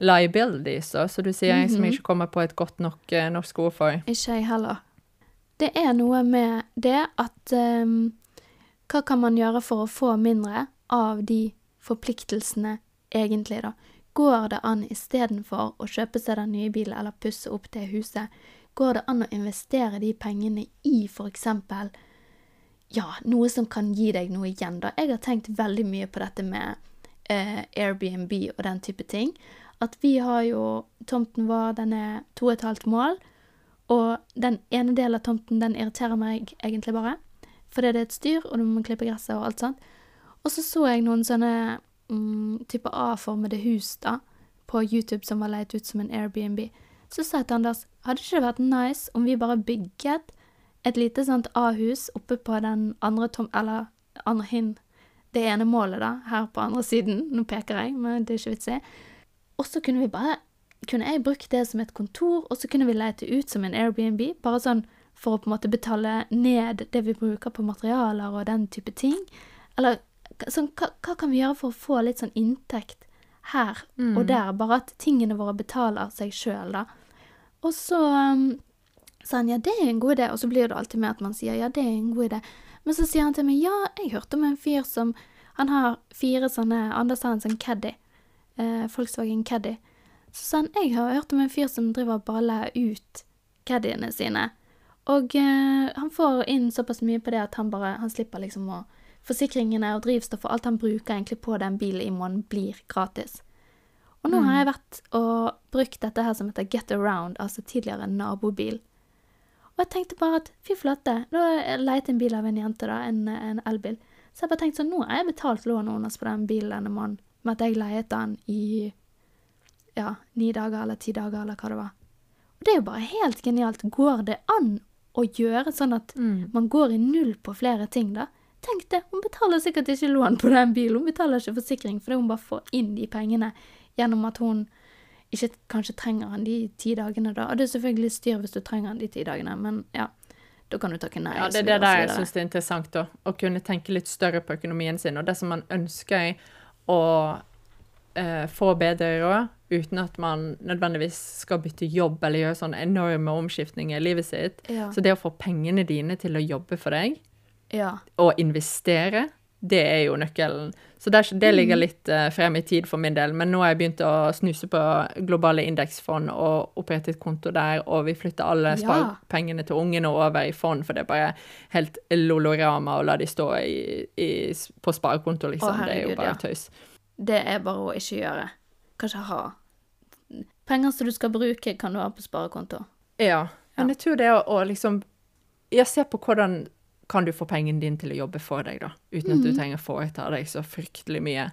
liabilities, da, så du sier jeg som jeg ikke kommer på et godt nok uh, norsk ord for. Ikke jeg heller. Det er noe med det at um, Hva kan man gjøre for å få mindre av de forpliktelsene, egentlig, da? Går det an istedenfor å kjøpe seg den nye bilen eller pusse opp det huset, går det an å investere de pengene i eksempel ja, noe som kan gi deg noe igjen, da. Jeg har tenkt veldig mye på dette med eh, Airbnb og den type ting. At vi har jo Tomten vår, den er to og et halvt mål. Og den ene delen av tomten, den irriterer meg egentlig bare. Fordi det er et styr, og du må klippe gresset og alt sånt. Og så så jeg noen sånne mm, type A-formede hus da, på YouTube som var leid ut som en Airbnb. Så sa jeg til Anders, hadde ikke det vært nice om vi bare bygget et lite sånt A-hus oppe på den andre tom... Eller andre hin... Det ene målet, da, her på andre siden. Nå peker jeg, men det er ikke vits i. Og så kunne vi bare Kunne jeg brukt det som et kontor, og så kunne vi leite ut som en Airbnb, bare sånn for å på en måte betale ned det vi bruker på materialer og den type ting. Eller sånn, hva, hva kan vi gjøre for å få litt sånn inntekt her og der? Bare at tingene våre betaler seg sjøl, da. Og så um, sa han ja, det er en god idé, og så blir det alltid med at man sier ja, det er en god idé. Men så sier han til meg ja, jeg hørte om en fyr som Han har fire sånne Anders har en sånn Caddy. Eh, Volkswagen Caddy. Så sa han jeg har hørt om en fyr som driver og bare ut caddyene sine. Og eh, han får inn såpass mye på det at han bare Han slipper liksom å Forsikringene og drivstoff og alt han bruker egentlig på den bilen i måneden, blir gratis. Og nå har jeg vært og brukt dette her som heter Get Around, altså tidligere nabobil. Og jeg tenkte bare at fy flate, nå har jeg en bil av en jente, da, en, en elbil. Så jeg bare tenkte sånn, nå har jeg betalt lånet hennes på den bilen denne måneden, med at jeg leiet den i ja, ni dager eller ti dager eller hva det var. Og det er jo bare helt genialt. Går det an å gjøre sånn at man går i null på flere ting, da? Tenk det, hun betaler sikkert ikke lån på den bilen, hun betaler ikke forsikring fordi hun bare får inn de pengene gjennom at hun ikke kanskje trenger han de ti dagene, da. Og det er selvfølgelig styr hvis du trenger han de ti dagene, men ja. Da kan du takke nei. Ja, det er det der jeg syns er interessant, da. Å kunne tenke litt større på økonomien sin. Og det som man ønsker å eh, få bedre råd, uten at man nødvendigvis skal bytte jobb eller gjøre sånne enorme omskiftninger i livet sitt. Ja. Så det å få pengene dine til å jobbe for deg, Ja. Å investere, det er jo nøkkelen. Så det, det ligger Mm. litt eh, frem i tid for min del. Men nå har jeg begynt å snuse på globale indeksfond og opprettet konto der, og vi flytter alle sparepengene til ungene over i fond, for det er bare helt lolorama å la de stå i, i, på sparekonto, liksom. det er jo bare ja. tøys. Det er bare å ikke gjøre. Kanskje ha. Penger som du skal bruke, kan du ha på sparekonto. Ja, men jeg tror det å, å liksom Ja, se på hvordan kan du få pengene dine til å jobbe for deg, da, uten at du trenger å foreta deg så fryktelig mye.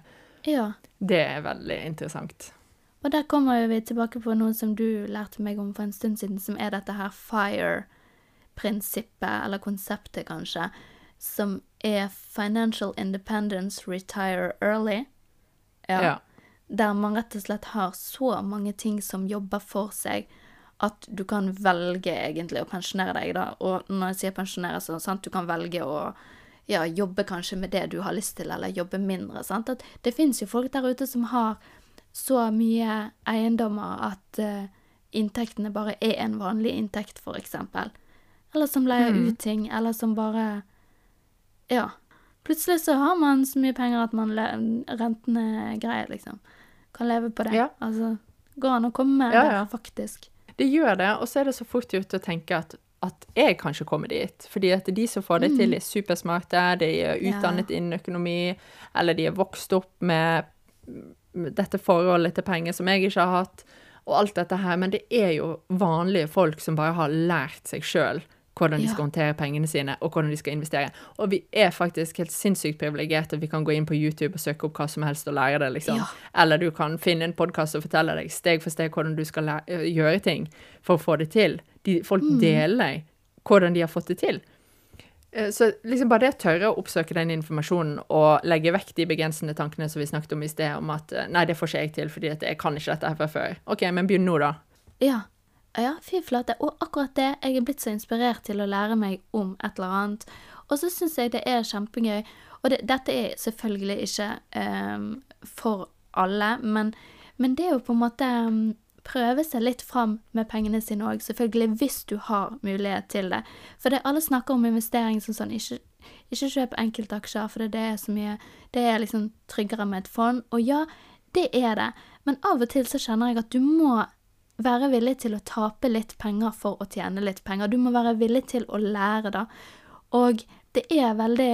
Ja. Det er veldig interessant. Og der kommer vi tilbake på noe som du lærte meg om for en stund siden, som er dette her FIRE-prinsippet, eller konseptet kanskje, som er Financial Independence Retire Early. Ja. Der man rett og slett har så mange ting som jobber for seg, at du kan velge egentlig å pensjonere deg, da. Og når jeg sier pensjonere, så sant, du kan velge å ja, jobbe kanskje med det du har lyst til, eller jobbe mindre. Sant? At det fins jo folk der ute som har så mye eiendommer at uh, inntektene bare er en vanlig inntekt, eksempel. Eller som leier Mm. ut ting, eller som bare Ja. Plutselig så har man så mye penger at man le rentene er greie, liksom. Kan leve på det. Ja. Altså, går an å komme Ja, der, ja. faktisk. Det gjør det, og så er det så fort gjort å tenke at, at jeg kan ikke komme dit. Fordi at de som får det til, er supersmarte, de er utdannet Ja. innen økonomi, eller de er vokst opp med med dette forholdet til penger som jeg ikke har hatt, og alt dette her. Men det er jo vanlige folk som bare har lært seg sjøl hvordan de skal håndtere pengene sine, og hvordan de skal investere. Og vi er faktisk helt sinnssykt privilegerte vi kan gå inn på YouTube og søke opp hva som helst og lære det, liksom. Ja. Eller du kan finne en podkast og fortelle deg steg for steg hvordan du skal læ- øh, gjøre ting for å få det til. De, folk Mm. deler hvordan de har fått det til. Eh, Så liksom bare det å tørre å oppsøke den informasjonen og legge vekk de begrensende tankene som vi snakket om i sted, om at eh, nei, det får ikke jeg til fordi jeg kan ikke dette her fra før. OK, men begynn nå, da. Ja. Ja, fy flate. Og akkurat det, jeg er blitt så inspirert til å lære meg om et eller annet. Og så syns jeg det er kjempegøy. Og det, dette er selvfølgelig ikke um, for alle, men, men det er jo på en måte um, prøve seg litt fram med pengene sine òg, selvfølgelig hvis du har mulighet til det. For det alle snakker om investering som sånn, ikke, ikke kjøp enkeltaksjer, for det er så mye Det er liksom tryggere med et fond. Og ja, det er det, men av og til så kjenner jeg at du må være villig til å tape litt penger for å tjene litt penger. Du må være villig til å lære, da. Og det er veldig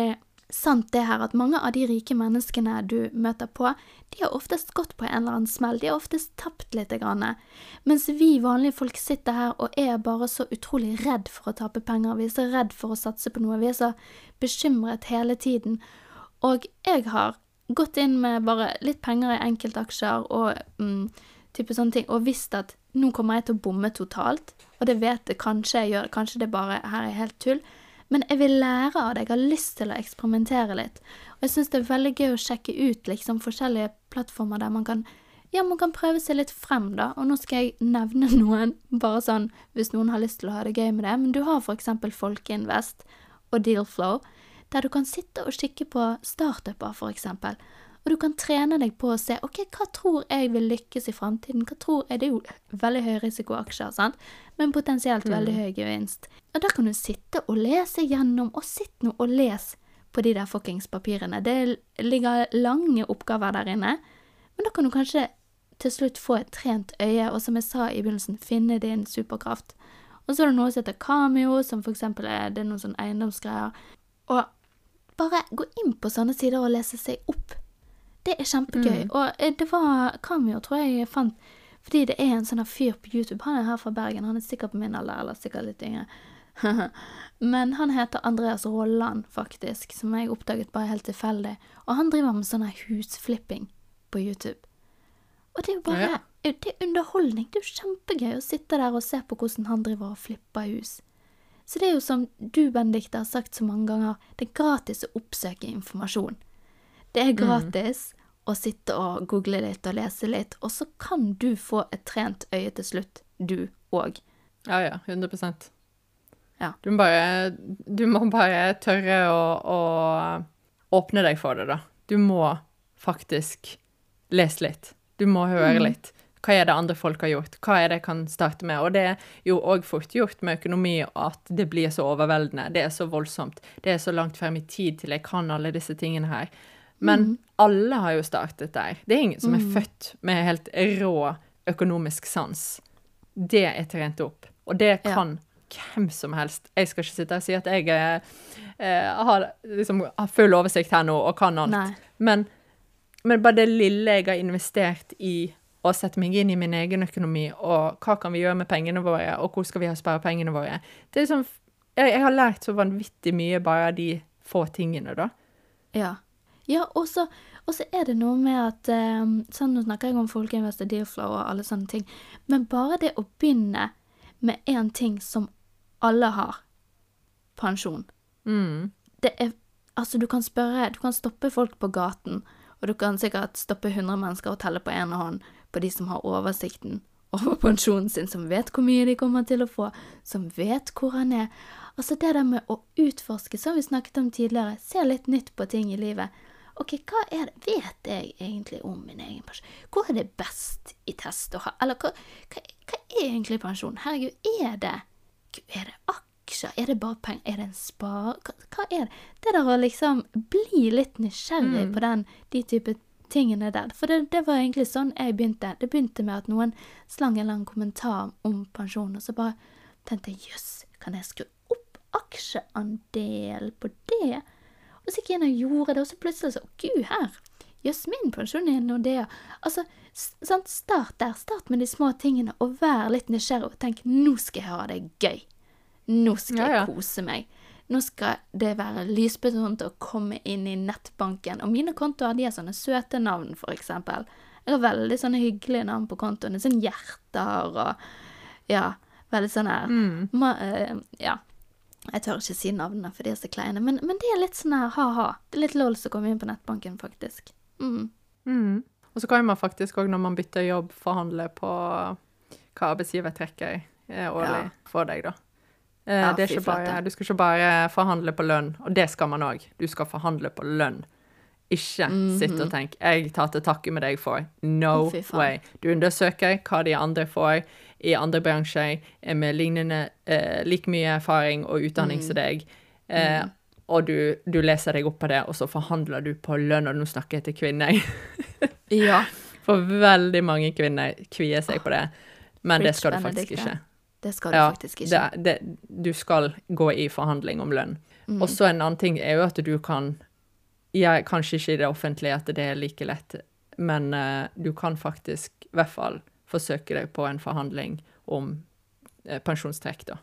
sant det her at mange av de rike menneskene du møter på, de har oftest gått på en eller annen smell. De har oftest tapt litt. Grann. Mens vi vanlige folk sitter her og er bare så utrolig redd for å tape penger. Vi er så redd for å satse på noe. Vi er så bekymret hele tiden. Og jeg har gått inn med bare litt penger i enkeltaksjer og mm, type sånne ting, og visst at nå kommer jeg til å bomme totalt, og det vet jeg kanskje jeg gjør, kanskje det bare her er helt tull, men jeg vil lære av det, jeg har lyst til å eksperimentere litt, og jeg synes det er veldig gøy å sjekke ut liksom forskjellige plattformer der man kan, ja, man kan prøve seg litt frem da, og nå skal jeg nevne noen, bare sånn, hvis noen har lyst til å ha det gøy med det, men du har eksempel Folkeinvest og Dealflow, der du kan sitte og kikke på startuper, eksempel. Og du kan trene deg på å se ok, hva tror jeg vil lykkes i framtiden. Hva tror jeg, Det er jo veldig høy risikoaksjer, sant? men potensielt veldig høy gevinst. Og da kan du sitte og lese gjennom, og sitt nå og les på de der fuckings papirene. Det ligger lange oppgaver der inne, men da kan du kanskje til slutt få et trent øye, og som jeg sa i begynnelsen, finne din superkraft. Og så er det noe som heter Cameo, som for eksempel er, det er noen sånne eiendomsgreier. Og bare gå inn på sånne sider og lese seg opp. Det er kjempegøy. Mm. Og eh, det var Kamio, tror jeg jeg fant, fordi det er en sånn fyr på YouTube. Han er her fra Bergen. Han er sikkert på min alder, eller sikkert litt yngre. Men han heter Andreas Rolland, faktisk, som jeg oppdaget bare helt tilfeldig. Og han driver med sånn husflipping på YouTube. Og det er jo bare Ja. Det er underholdning. Det er jo kjempegøy å sitte der og se på hvordan han driver og flipper hus. Så det er jo som du, Benedicte, har sagt så mange ganger, det er gratis å oppsøke informasjon. Det er gratis å sitte og google litt og lese litt, og så kan du få et trent øye til slutt, du òg. Ja, ja. 100% Ja. Du må bare, du må bare tørre å, å åpne deg for det, da. Du må faktisk lese litt. Du må høre litt. Hva er det andre folk har gjort? Hva er det jeg kan starte med? Og det er jo òg fort gjort med økonomi at det blir så overveldende. Det er så voldsomt. Det er så langt frem i tid til jeg kan alle disse tingene her. Men alle har jo startet der. Det er ingen som er født med helt rå økonomisk sans. Det er trent opp. Og det Ja. kan hvem som helst. Jeg skal ikke sitte her og si at jeg eh, eh, har, liksom, har full oversikt her nå og kan alt. Men, men bare det lille jeg har investert i å sette meg inn i min egen økonomi, og hva kan vi gjøre med pengene våre, og hvor skal vi ha spare pengene våre Det er liksom, jeg, jeg har lært så vanvittig mye bare av de få tingene, da. Ja. Ja, og så er det noe med at eh, sånn, Nå snakker jeg om Folkeinvestor Dealflow og alle sånne ting, men bare det å begynne med én ting som alle har pensjon. Mm. Det er Altså, du kan spørre Du kan stoppe folk på gaten, og du kan sikkert stoppe 100 mennesker og telle på én hånd på de som har oversikten over pensjonen sin, som vet hvor mye de kommer til å få, som vet hvor han er. Altså, det der med å utforske, som vi snakket om tidligere, se litt nytt på ting i livet. Ok, hva er det Vet jeg egentlig om min egen pensjon? Hvor er det best i test å ha Eller hva, hva, hva er egentlig pensjon? Herregud, er det Er det aksjer? Er det bare penger? Er det en spar... Hva, hva er det? Det der å liksom bli litt nysgjerrig på den, de type tingene der. For det, det var egentlig sånn jeg begynte. Det begynte med at noen slang en lang kommentar om pensjon, og så bare tenkte jeg jøss, kan jeg skru opp aksjeandel på det? Og så gikk jeg inn og gjorde det, og så plutselig så Gud, her! Jøss, min pensjon er Nordea. Altså, sant, start der. Start med de små tingene, og vær litt nysgjerrig, og tenk nå skal jeg ha det gøy. Nå skal Ja, ja. jeg kose meg. Nå skal det være lysbetont å komme inn i nettbanken. Og mine kontoer de har sånne søte navn, for eksempel. Jeg har veldig sånne hyggelige navn på kontoene. Sånn hjerter og Ja, veldig sånn her ma, eh, Ja. Jeg tør ikke si navnene, for de er så kleine. Men, men det er litt sånn her ha-ha. Det er litt lol som kommer inn på nettbanken, faktisk. Mm. Mm. Og så kan man faktisk òg, når man bytter jobb, forhandle på hva arbeidsgiver trekker årlig Ja. for deg, da. Eh, Ja, det er ikke bare, du skal ikke bare forhandle på lønn, og det skal man òg. Du skal forhandle på lønn. Ikke sitte og tenke 'jeg tar til takke med deg for'. No way. Du undersøker hva de andre får i andre bransjer er med lignende eh, like mye erfaring og utdanning Mm. som deg. Eh, Og du, du leser deg opp på det, og så forhandler du på lønn, og nå snakker jeg til kvinner. Ja. For veldig mange kvinner kvier seg på det, men det skal du faktisk ikke. Det skal du Ja, faktisk ikke. det, det, du skal gå i forhandling om lønn. Mm. Og så en annen ting er jo at du kan ja, Kanskje ikke i det offentlige at det er like lett, men uh, du kan faktisk i hvert fall forsøke deg på en forhandling om eh, pensjonstrekk, da.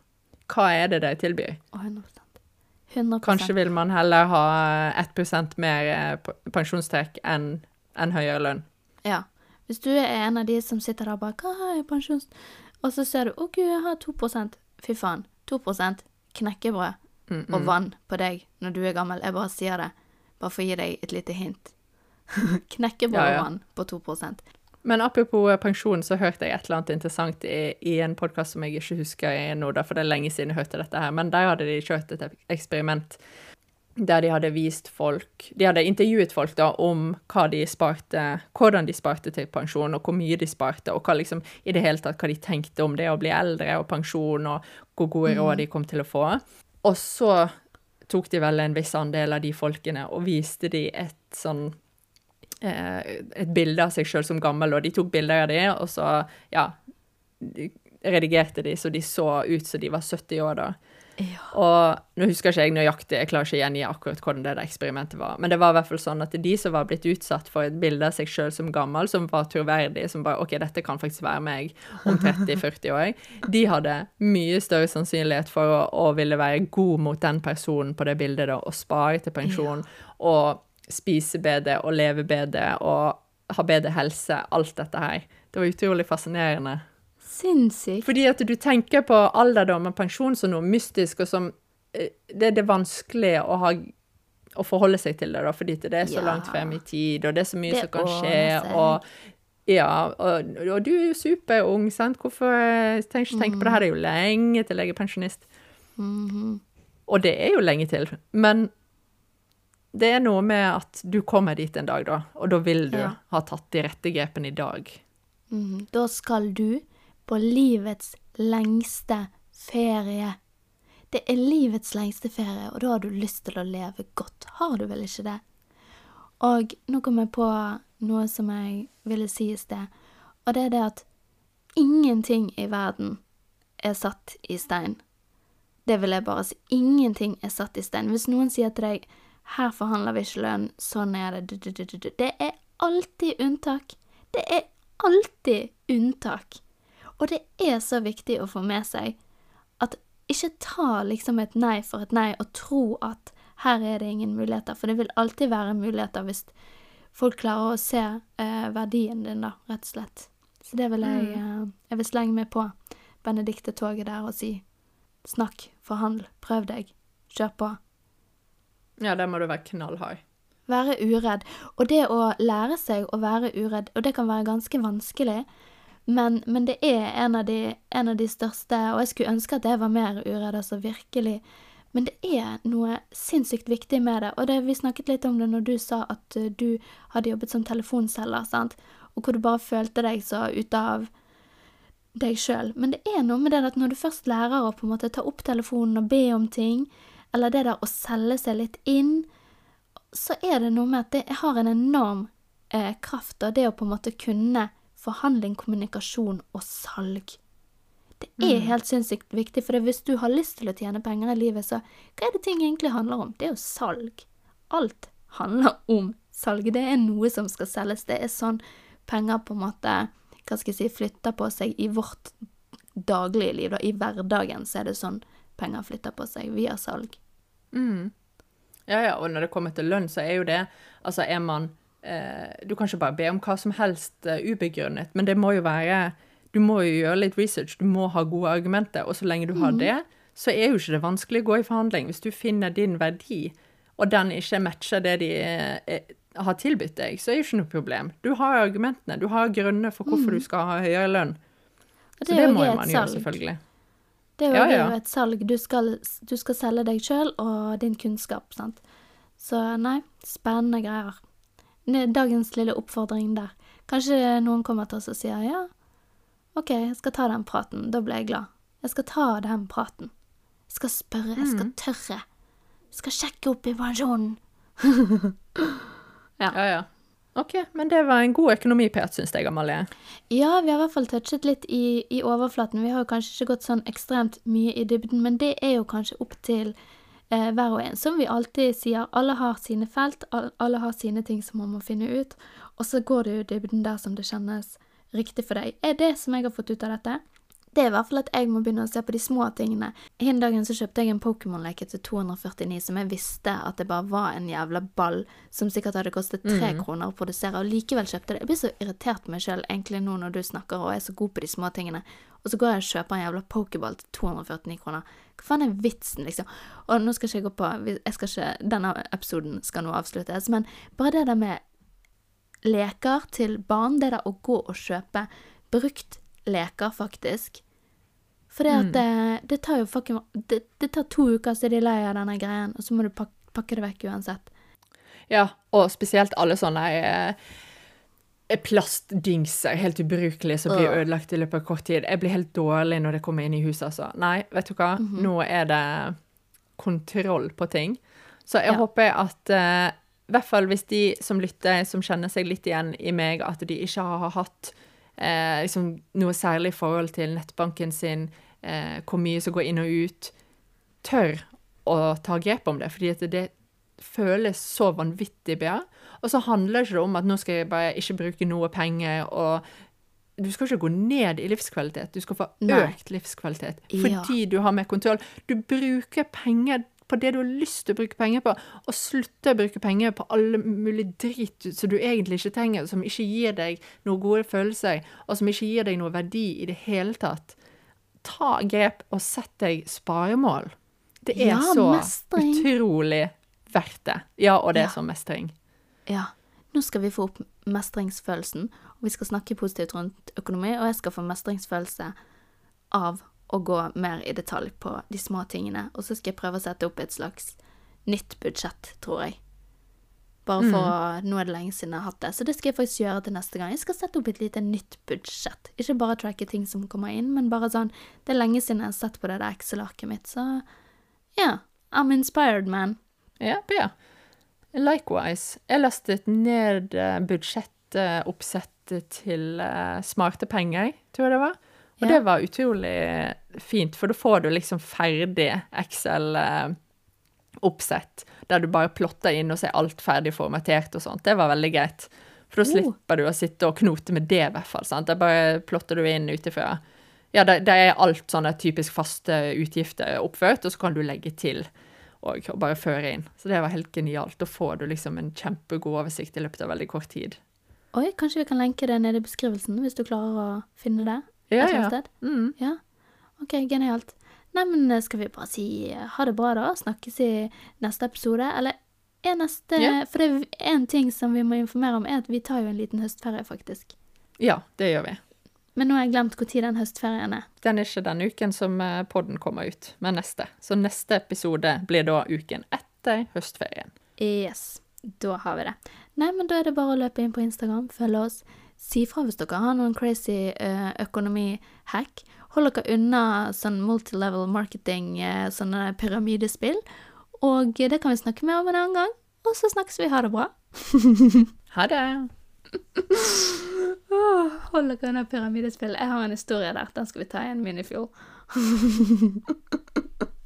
Hva er det de tilbyr? Å, 100 100 Kanskje vil man heller ha 1% mer eh, pensjonstrekk enn en høyere lønn. Ja. Hvis du er en av de som sitter der og bare Hva har jeg pensjons... Og så ser du Å, gud, jeg har 2 Fy faen. 2% -mm. og vann på deg når du er gammel. Jeg bare sier det. Bare for å gi deg et lite hint. knekkebrød Ja, ja. og vann på 2 Men apropos eh, pensjon, så hørte jeg et eller annet interessant i, i en podkast som jeg ikke husker nå, da, for det er lenge siden jeg hørte dette her, men der hadde de kjørt et eksperiment der de hadde vist folk De hadde intervjuet folk da om hva de sparte, hvordan de sparte til pensjon, og hvor mye de sparte, og hva liksom, i det hele tatt hva de tenkte om det å bli eldre og pensjon, og hvor gode råd de kom til å få. Og så tok de vel en viss andel av de folkene og viste de et sånn et bilde av seg sjøl som gammel, og de tok bilder av de, og så, ja de redigerte de så de så ut som de var 70 år da. Ja. Og nå husker ikke jeg nøyaktig, jeg klarer ikke å gjengi akkurat hvordan det der eksperimentet var, men det var i hvert fall sånn at de som var blitt utsatt for et bilde av seg sjøl som gammel, som var troverdig, som bare OK, dette kan faktisk være meg om 30-40 år, de hadde mye større sannsynlighet for å, å ville være god mot den personen på det bildet, da, og spare til pensjon, og spise bedre og leve bedre og ha bedre helse, alt dette her. Det var utrolig fascinerende. Sinnssykt. Fordi at du tenker på alderdom og pensjon som noe mystisk, og som Det er det vanskelig å, ha, å forholde seg til det, da, fordi det er så Ja. langt frem i tid, og det er så mye Det som kan skje, og ja, og, og du er jo superung, sant? Hvorfor eh, tenk ikke på det her? Det er jo lenge til jeg er pensjonist. Mhm. Og det er jo lenge til, men det er noe med at du kommer dit en dag, da, og da vil du Ja. ha tatt de rette grepene i dag. Mm, Da skal du på livets lengste ferie. Det er livets lengste ferie, og da har du lyst til å leve godt. Har du vel ikke det? Og nå kom jeg på noe som jeg ville si i sted, og det er det at ingenting i verden er satt i stein. Det vil jeg bare si. Ingenting er satt i stein. Hvis noen sier til deg her forhandler vi ikke lønn, sånn er det. Det er alltid unntak. Det er alltid unntak. Og det er så viktig å få med seg at ikke ta liksom et nei for et nei og tro at her er det ingen muligheter, for det vil alltid være muligheter hvis folk klarer å se eh, verdien din, da, rett og slett. Så det vil jeg eh, Jeg vil slenge meg på Benedicte-toget der og si snakk, forhandl, prøv deg, kjør på. Ja, der må du være knallhard. Være uredd. Og det å lære seg å være uredd, og det kan være ganske vanskelig, men, men det er en av, de, en av de største, og jeg skulle ønske at jeg var mer uredd, altså virkelig. Men det er noe sinnssykt viktig med det, og det, vi snakket litt om det når du sa at uh, du hadde jobbet som telefonselger, sant, og hvor du bare følte deg så ute av deg sjøl. Men det er noe med det at når du først lærer å på en måte ta opp telefonen og be om ting, eller det der å selge seg litt inn, så er det noe med at det har en enorm eh, kraft, av det å på en måte kunne forhandling, kommunikasjon og salg. Det er helt sinnssykt viktig, for hvis du har lyst til å tjene penger i livet, så hva er det ting egentlig handler om? Det er jo salg. Alt handler om salg. Det er noe som skal selges. Det er sånn penger på en måte, hva skal jeg si, flytter på seg i vårt daglige liv. Da. I hverdagen så er det sånn penger flytter på seg, via salg. Ja, ja, og når det kommer til lønn, så er jo det Altså, er man eh, Du kan ikke bare be om hva som helst uh, ubegrunnet, men det må jo være Du må jo gjøre litt research, du må ha gode argumenter, og så lenge du har det, så er jo ikke det vanskelig å gå i forhandling. Hvis du finner din verdi, og den ikke matcher det de eh, eh, har tilbudt deg, så er det ikke noe problem. Du har argumentene, du har grunner for hvorfor du skal ha høyere lønn. Det Så det må jo man gjøre, selvfølgelig. Det er jo Ja, det er jo et salg. Du skal, du skal selge deg sjøl og din kunnskap, sant. Så nei, spennende greier. Dagens lille oppfordring der. Kanskje noen kommer til oss og sier ja, OK, jeg skal ta den praten. Da blir jeg glad. Jeg skal ta den praten. Jeg skal spørre, jeg Mm. skal tørre. Jeg skal sjekke opp i pensjonen. Ja, ja. OK, men det var en god økonomiprat, syns jeg, Amalie. Ja, vi har i hvert fall touchet litt i, i overflaten. Vi har jo kanskje ikke gått sånn ekstremt mye i dybden, men det er jo kanskje opp til eh, hver og en. Som vi alltid sier, alle har sine felt, alle har sine ting som man må finne ut, og så går det jo i dybden der som det kjennes riktig for deg. Er det som jeg har fått ut av dette? Det er i hvert fall at jeg må begynne å se på de små tingene. En dagen så kjøpte jeg en Pokémon-leke til 249 som jeg visste at det bare var en jævla ball som sikkert hadde kostet tre kroner å produsere, og likevel kjøpte det. Jeg blir så irritert på meg sjøl egentlig nå når du snakker og er så god på de små tingene, og så går jeg og kjøper en jævla Pokéball til 249 kroner. Hva faen er vitsen, liksom? Og nå skal ikke jeg gå på jeg skal ikke, Denne episoden skal nå avsluttes, men bare det der med leker til barn, det der å gå og kjøpe brukt leker, faktisk, For det, Mm. at det, det tar jo fucking det, det tar to uker, så er de lei av denne greien, og så må du pakke, pakke det vekk uansett. Ja, og spesielt alle sånne eh, plastdingser, helt ubrukelige, som blir ødelagt i løpet av kort tid. Jeg blir helt dårlig når det kommer inn i huset, altså. Nei, vet du hva? Mhm. Nå er det kontroll på ting. Så jeg Ja. håper at eh, i hvert fall hvis de som lytter, som kjenner seg litt igjen i meg, at de ikke har hatt eh, liksom noe særlig forhold til nettbanken sin, eh, hvor mye som går inn og ut, tør å ta grep om det, fordi at det føles så vanvittig bra. Og så handler ikke det om at nå skal jeg bare ikke bruke noe penger, og du skal ikke gå ned i livskvalitet, du skal få Nei. økt livskvalitet, Ja. fordi du har mer kontroll. Du bruker penger på det du har lyst til å bruke penger på, og slutte å bruke penger på alle mulig dritt som du egentlig ikke trenger, som ikke gir deg noen gode følelser, og som ikke gir deg noe verdi i det hele tatt. Ta grep og sett deg sparemål. Det er Ja, så mestring. utrolig verdt det. Ja, og det Ja. er så mestring. Ja. Nå skal vi få opp mestringsfølelsen, og vi skal snakke positivt rundt økonomi, og jeg skal få mestringsfølelse av å gå mer i detalj på de små tingene, og så skal jeg prøve å sette opp et slags nytt budsjett, tror jeg. Bare for å Nå er det lenge siden jeg har hatt det, så det skal jeg faktisk gjøre til neste gang. Jeg skal sette opp et lite nytt budsjett. Ikke bare tracke ting som kommer inn, men bare sånn Det er lenge siden jeg har sett på det der Excel-arket mitt, så ja. I'm inspired, man. Ja, bra. Likewise. Jeg lastet ned eh, budsjettoppsettet til eh, smarte penger, tror jeg det var. Og Ja. det var utrolig fint, for da får du liksom ferdig Excel-oppsett, der du bare plotter inn og ser alt ferdig formatert og sånt. Det var veldig greit. For da Oh. slipper du å sitte og knote med det, i hvert fall. sant? Da bare plotter du inn ut ifra Ja, det, det er alt sånne typisk faste utgifter oppført, og så kan du legge til og, og bare føre inn. Så det var helt genialt. Da får du liksom en kjempegod oversikt i løpet av veldig kort tid. Oi, kanskje vi kan lenke det nede i beskrivelsen, hvis du klarer å finne det? Ja, et eller annet sted? Mm. Ja. Ok, genialt. Nei, men eh, skal vi bare si eh, ha det bra, da? Snakkes i neste episode? Eller er neste Ja. For det er en ting som vi må informere om, er at vi tar jo en liten høstferie, faktisk. ja, det gjør vi. Men nå har jeg glemt når den høstferien er. Den er ikke den uken som eh, podden kommer ut, men neste. Så neste episode blir da uken etter høstferien. Yes, da har vi det. Nei, men da er det bare å løpe inn på Instagram, følge oss. Si fra hvis dere har noen crazy uh, økonomi-hack. Hold dere unna sånn multilevel marketing, uh, sånne pyramidespill. Og det kan vi snakke mer om en annen gang. Og så snakkes vi. Ha det bra. Ha det! oh, hold dere unna pyramidespill. Jeg har en historie der. Den skal vi ta i en minifuel.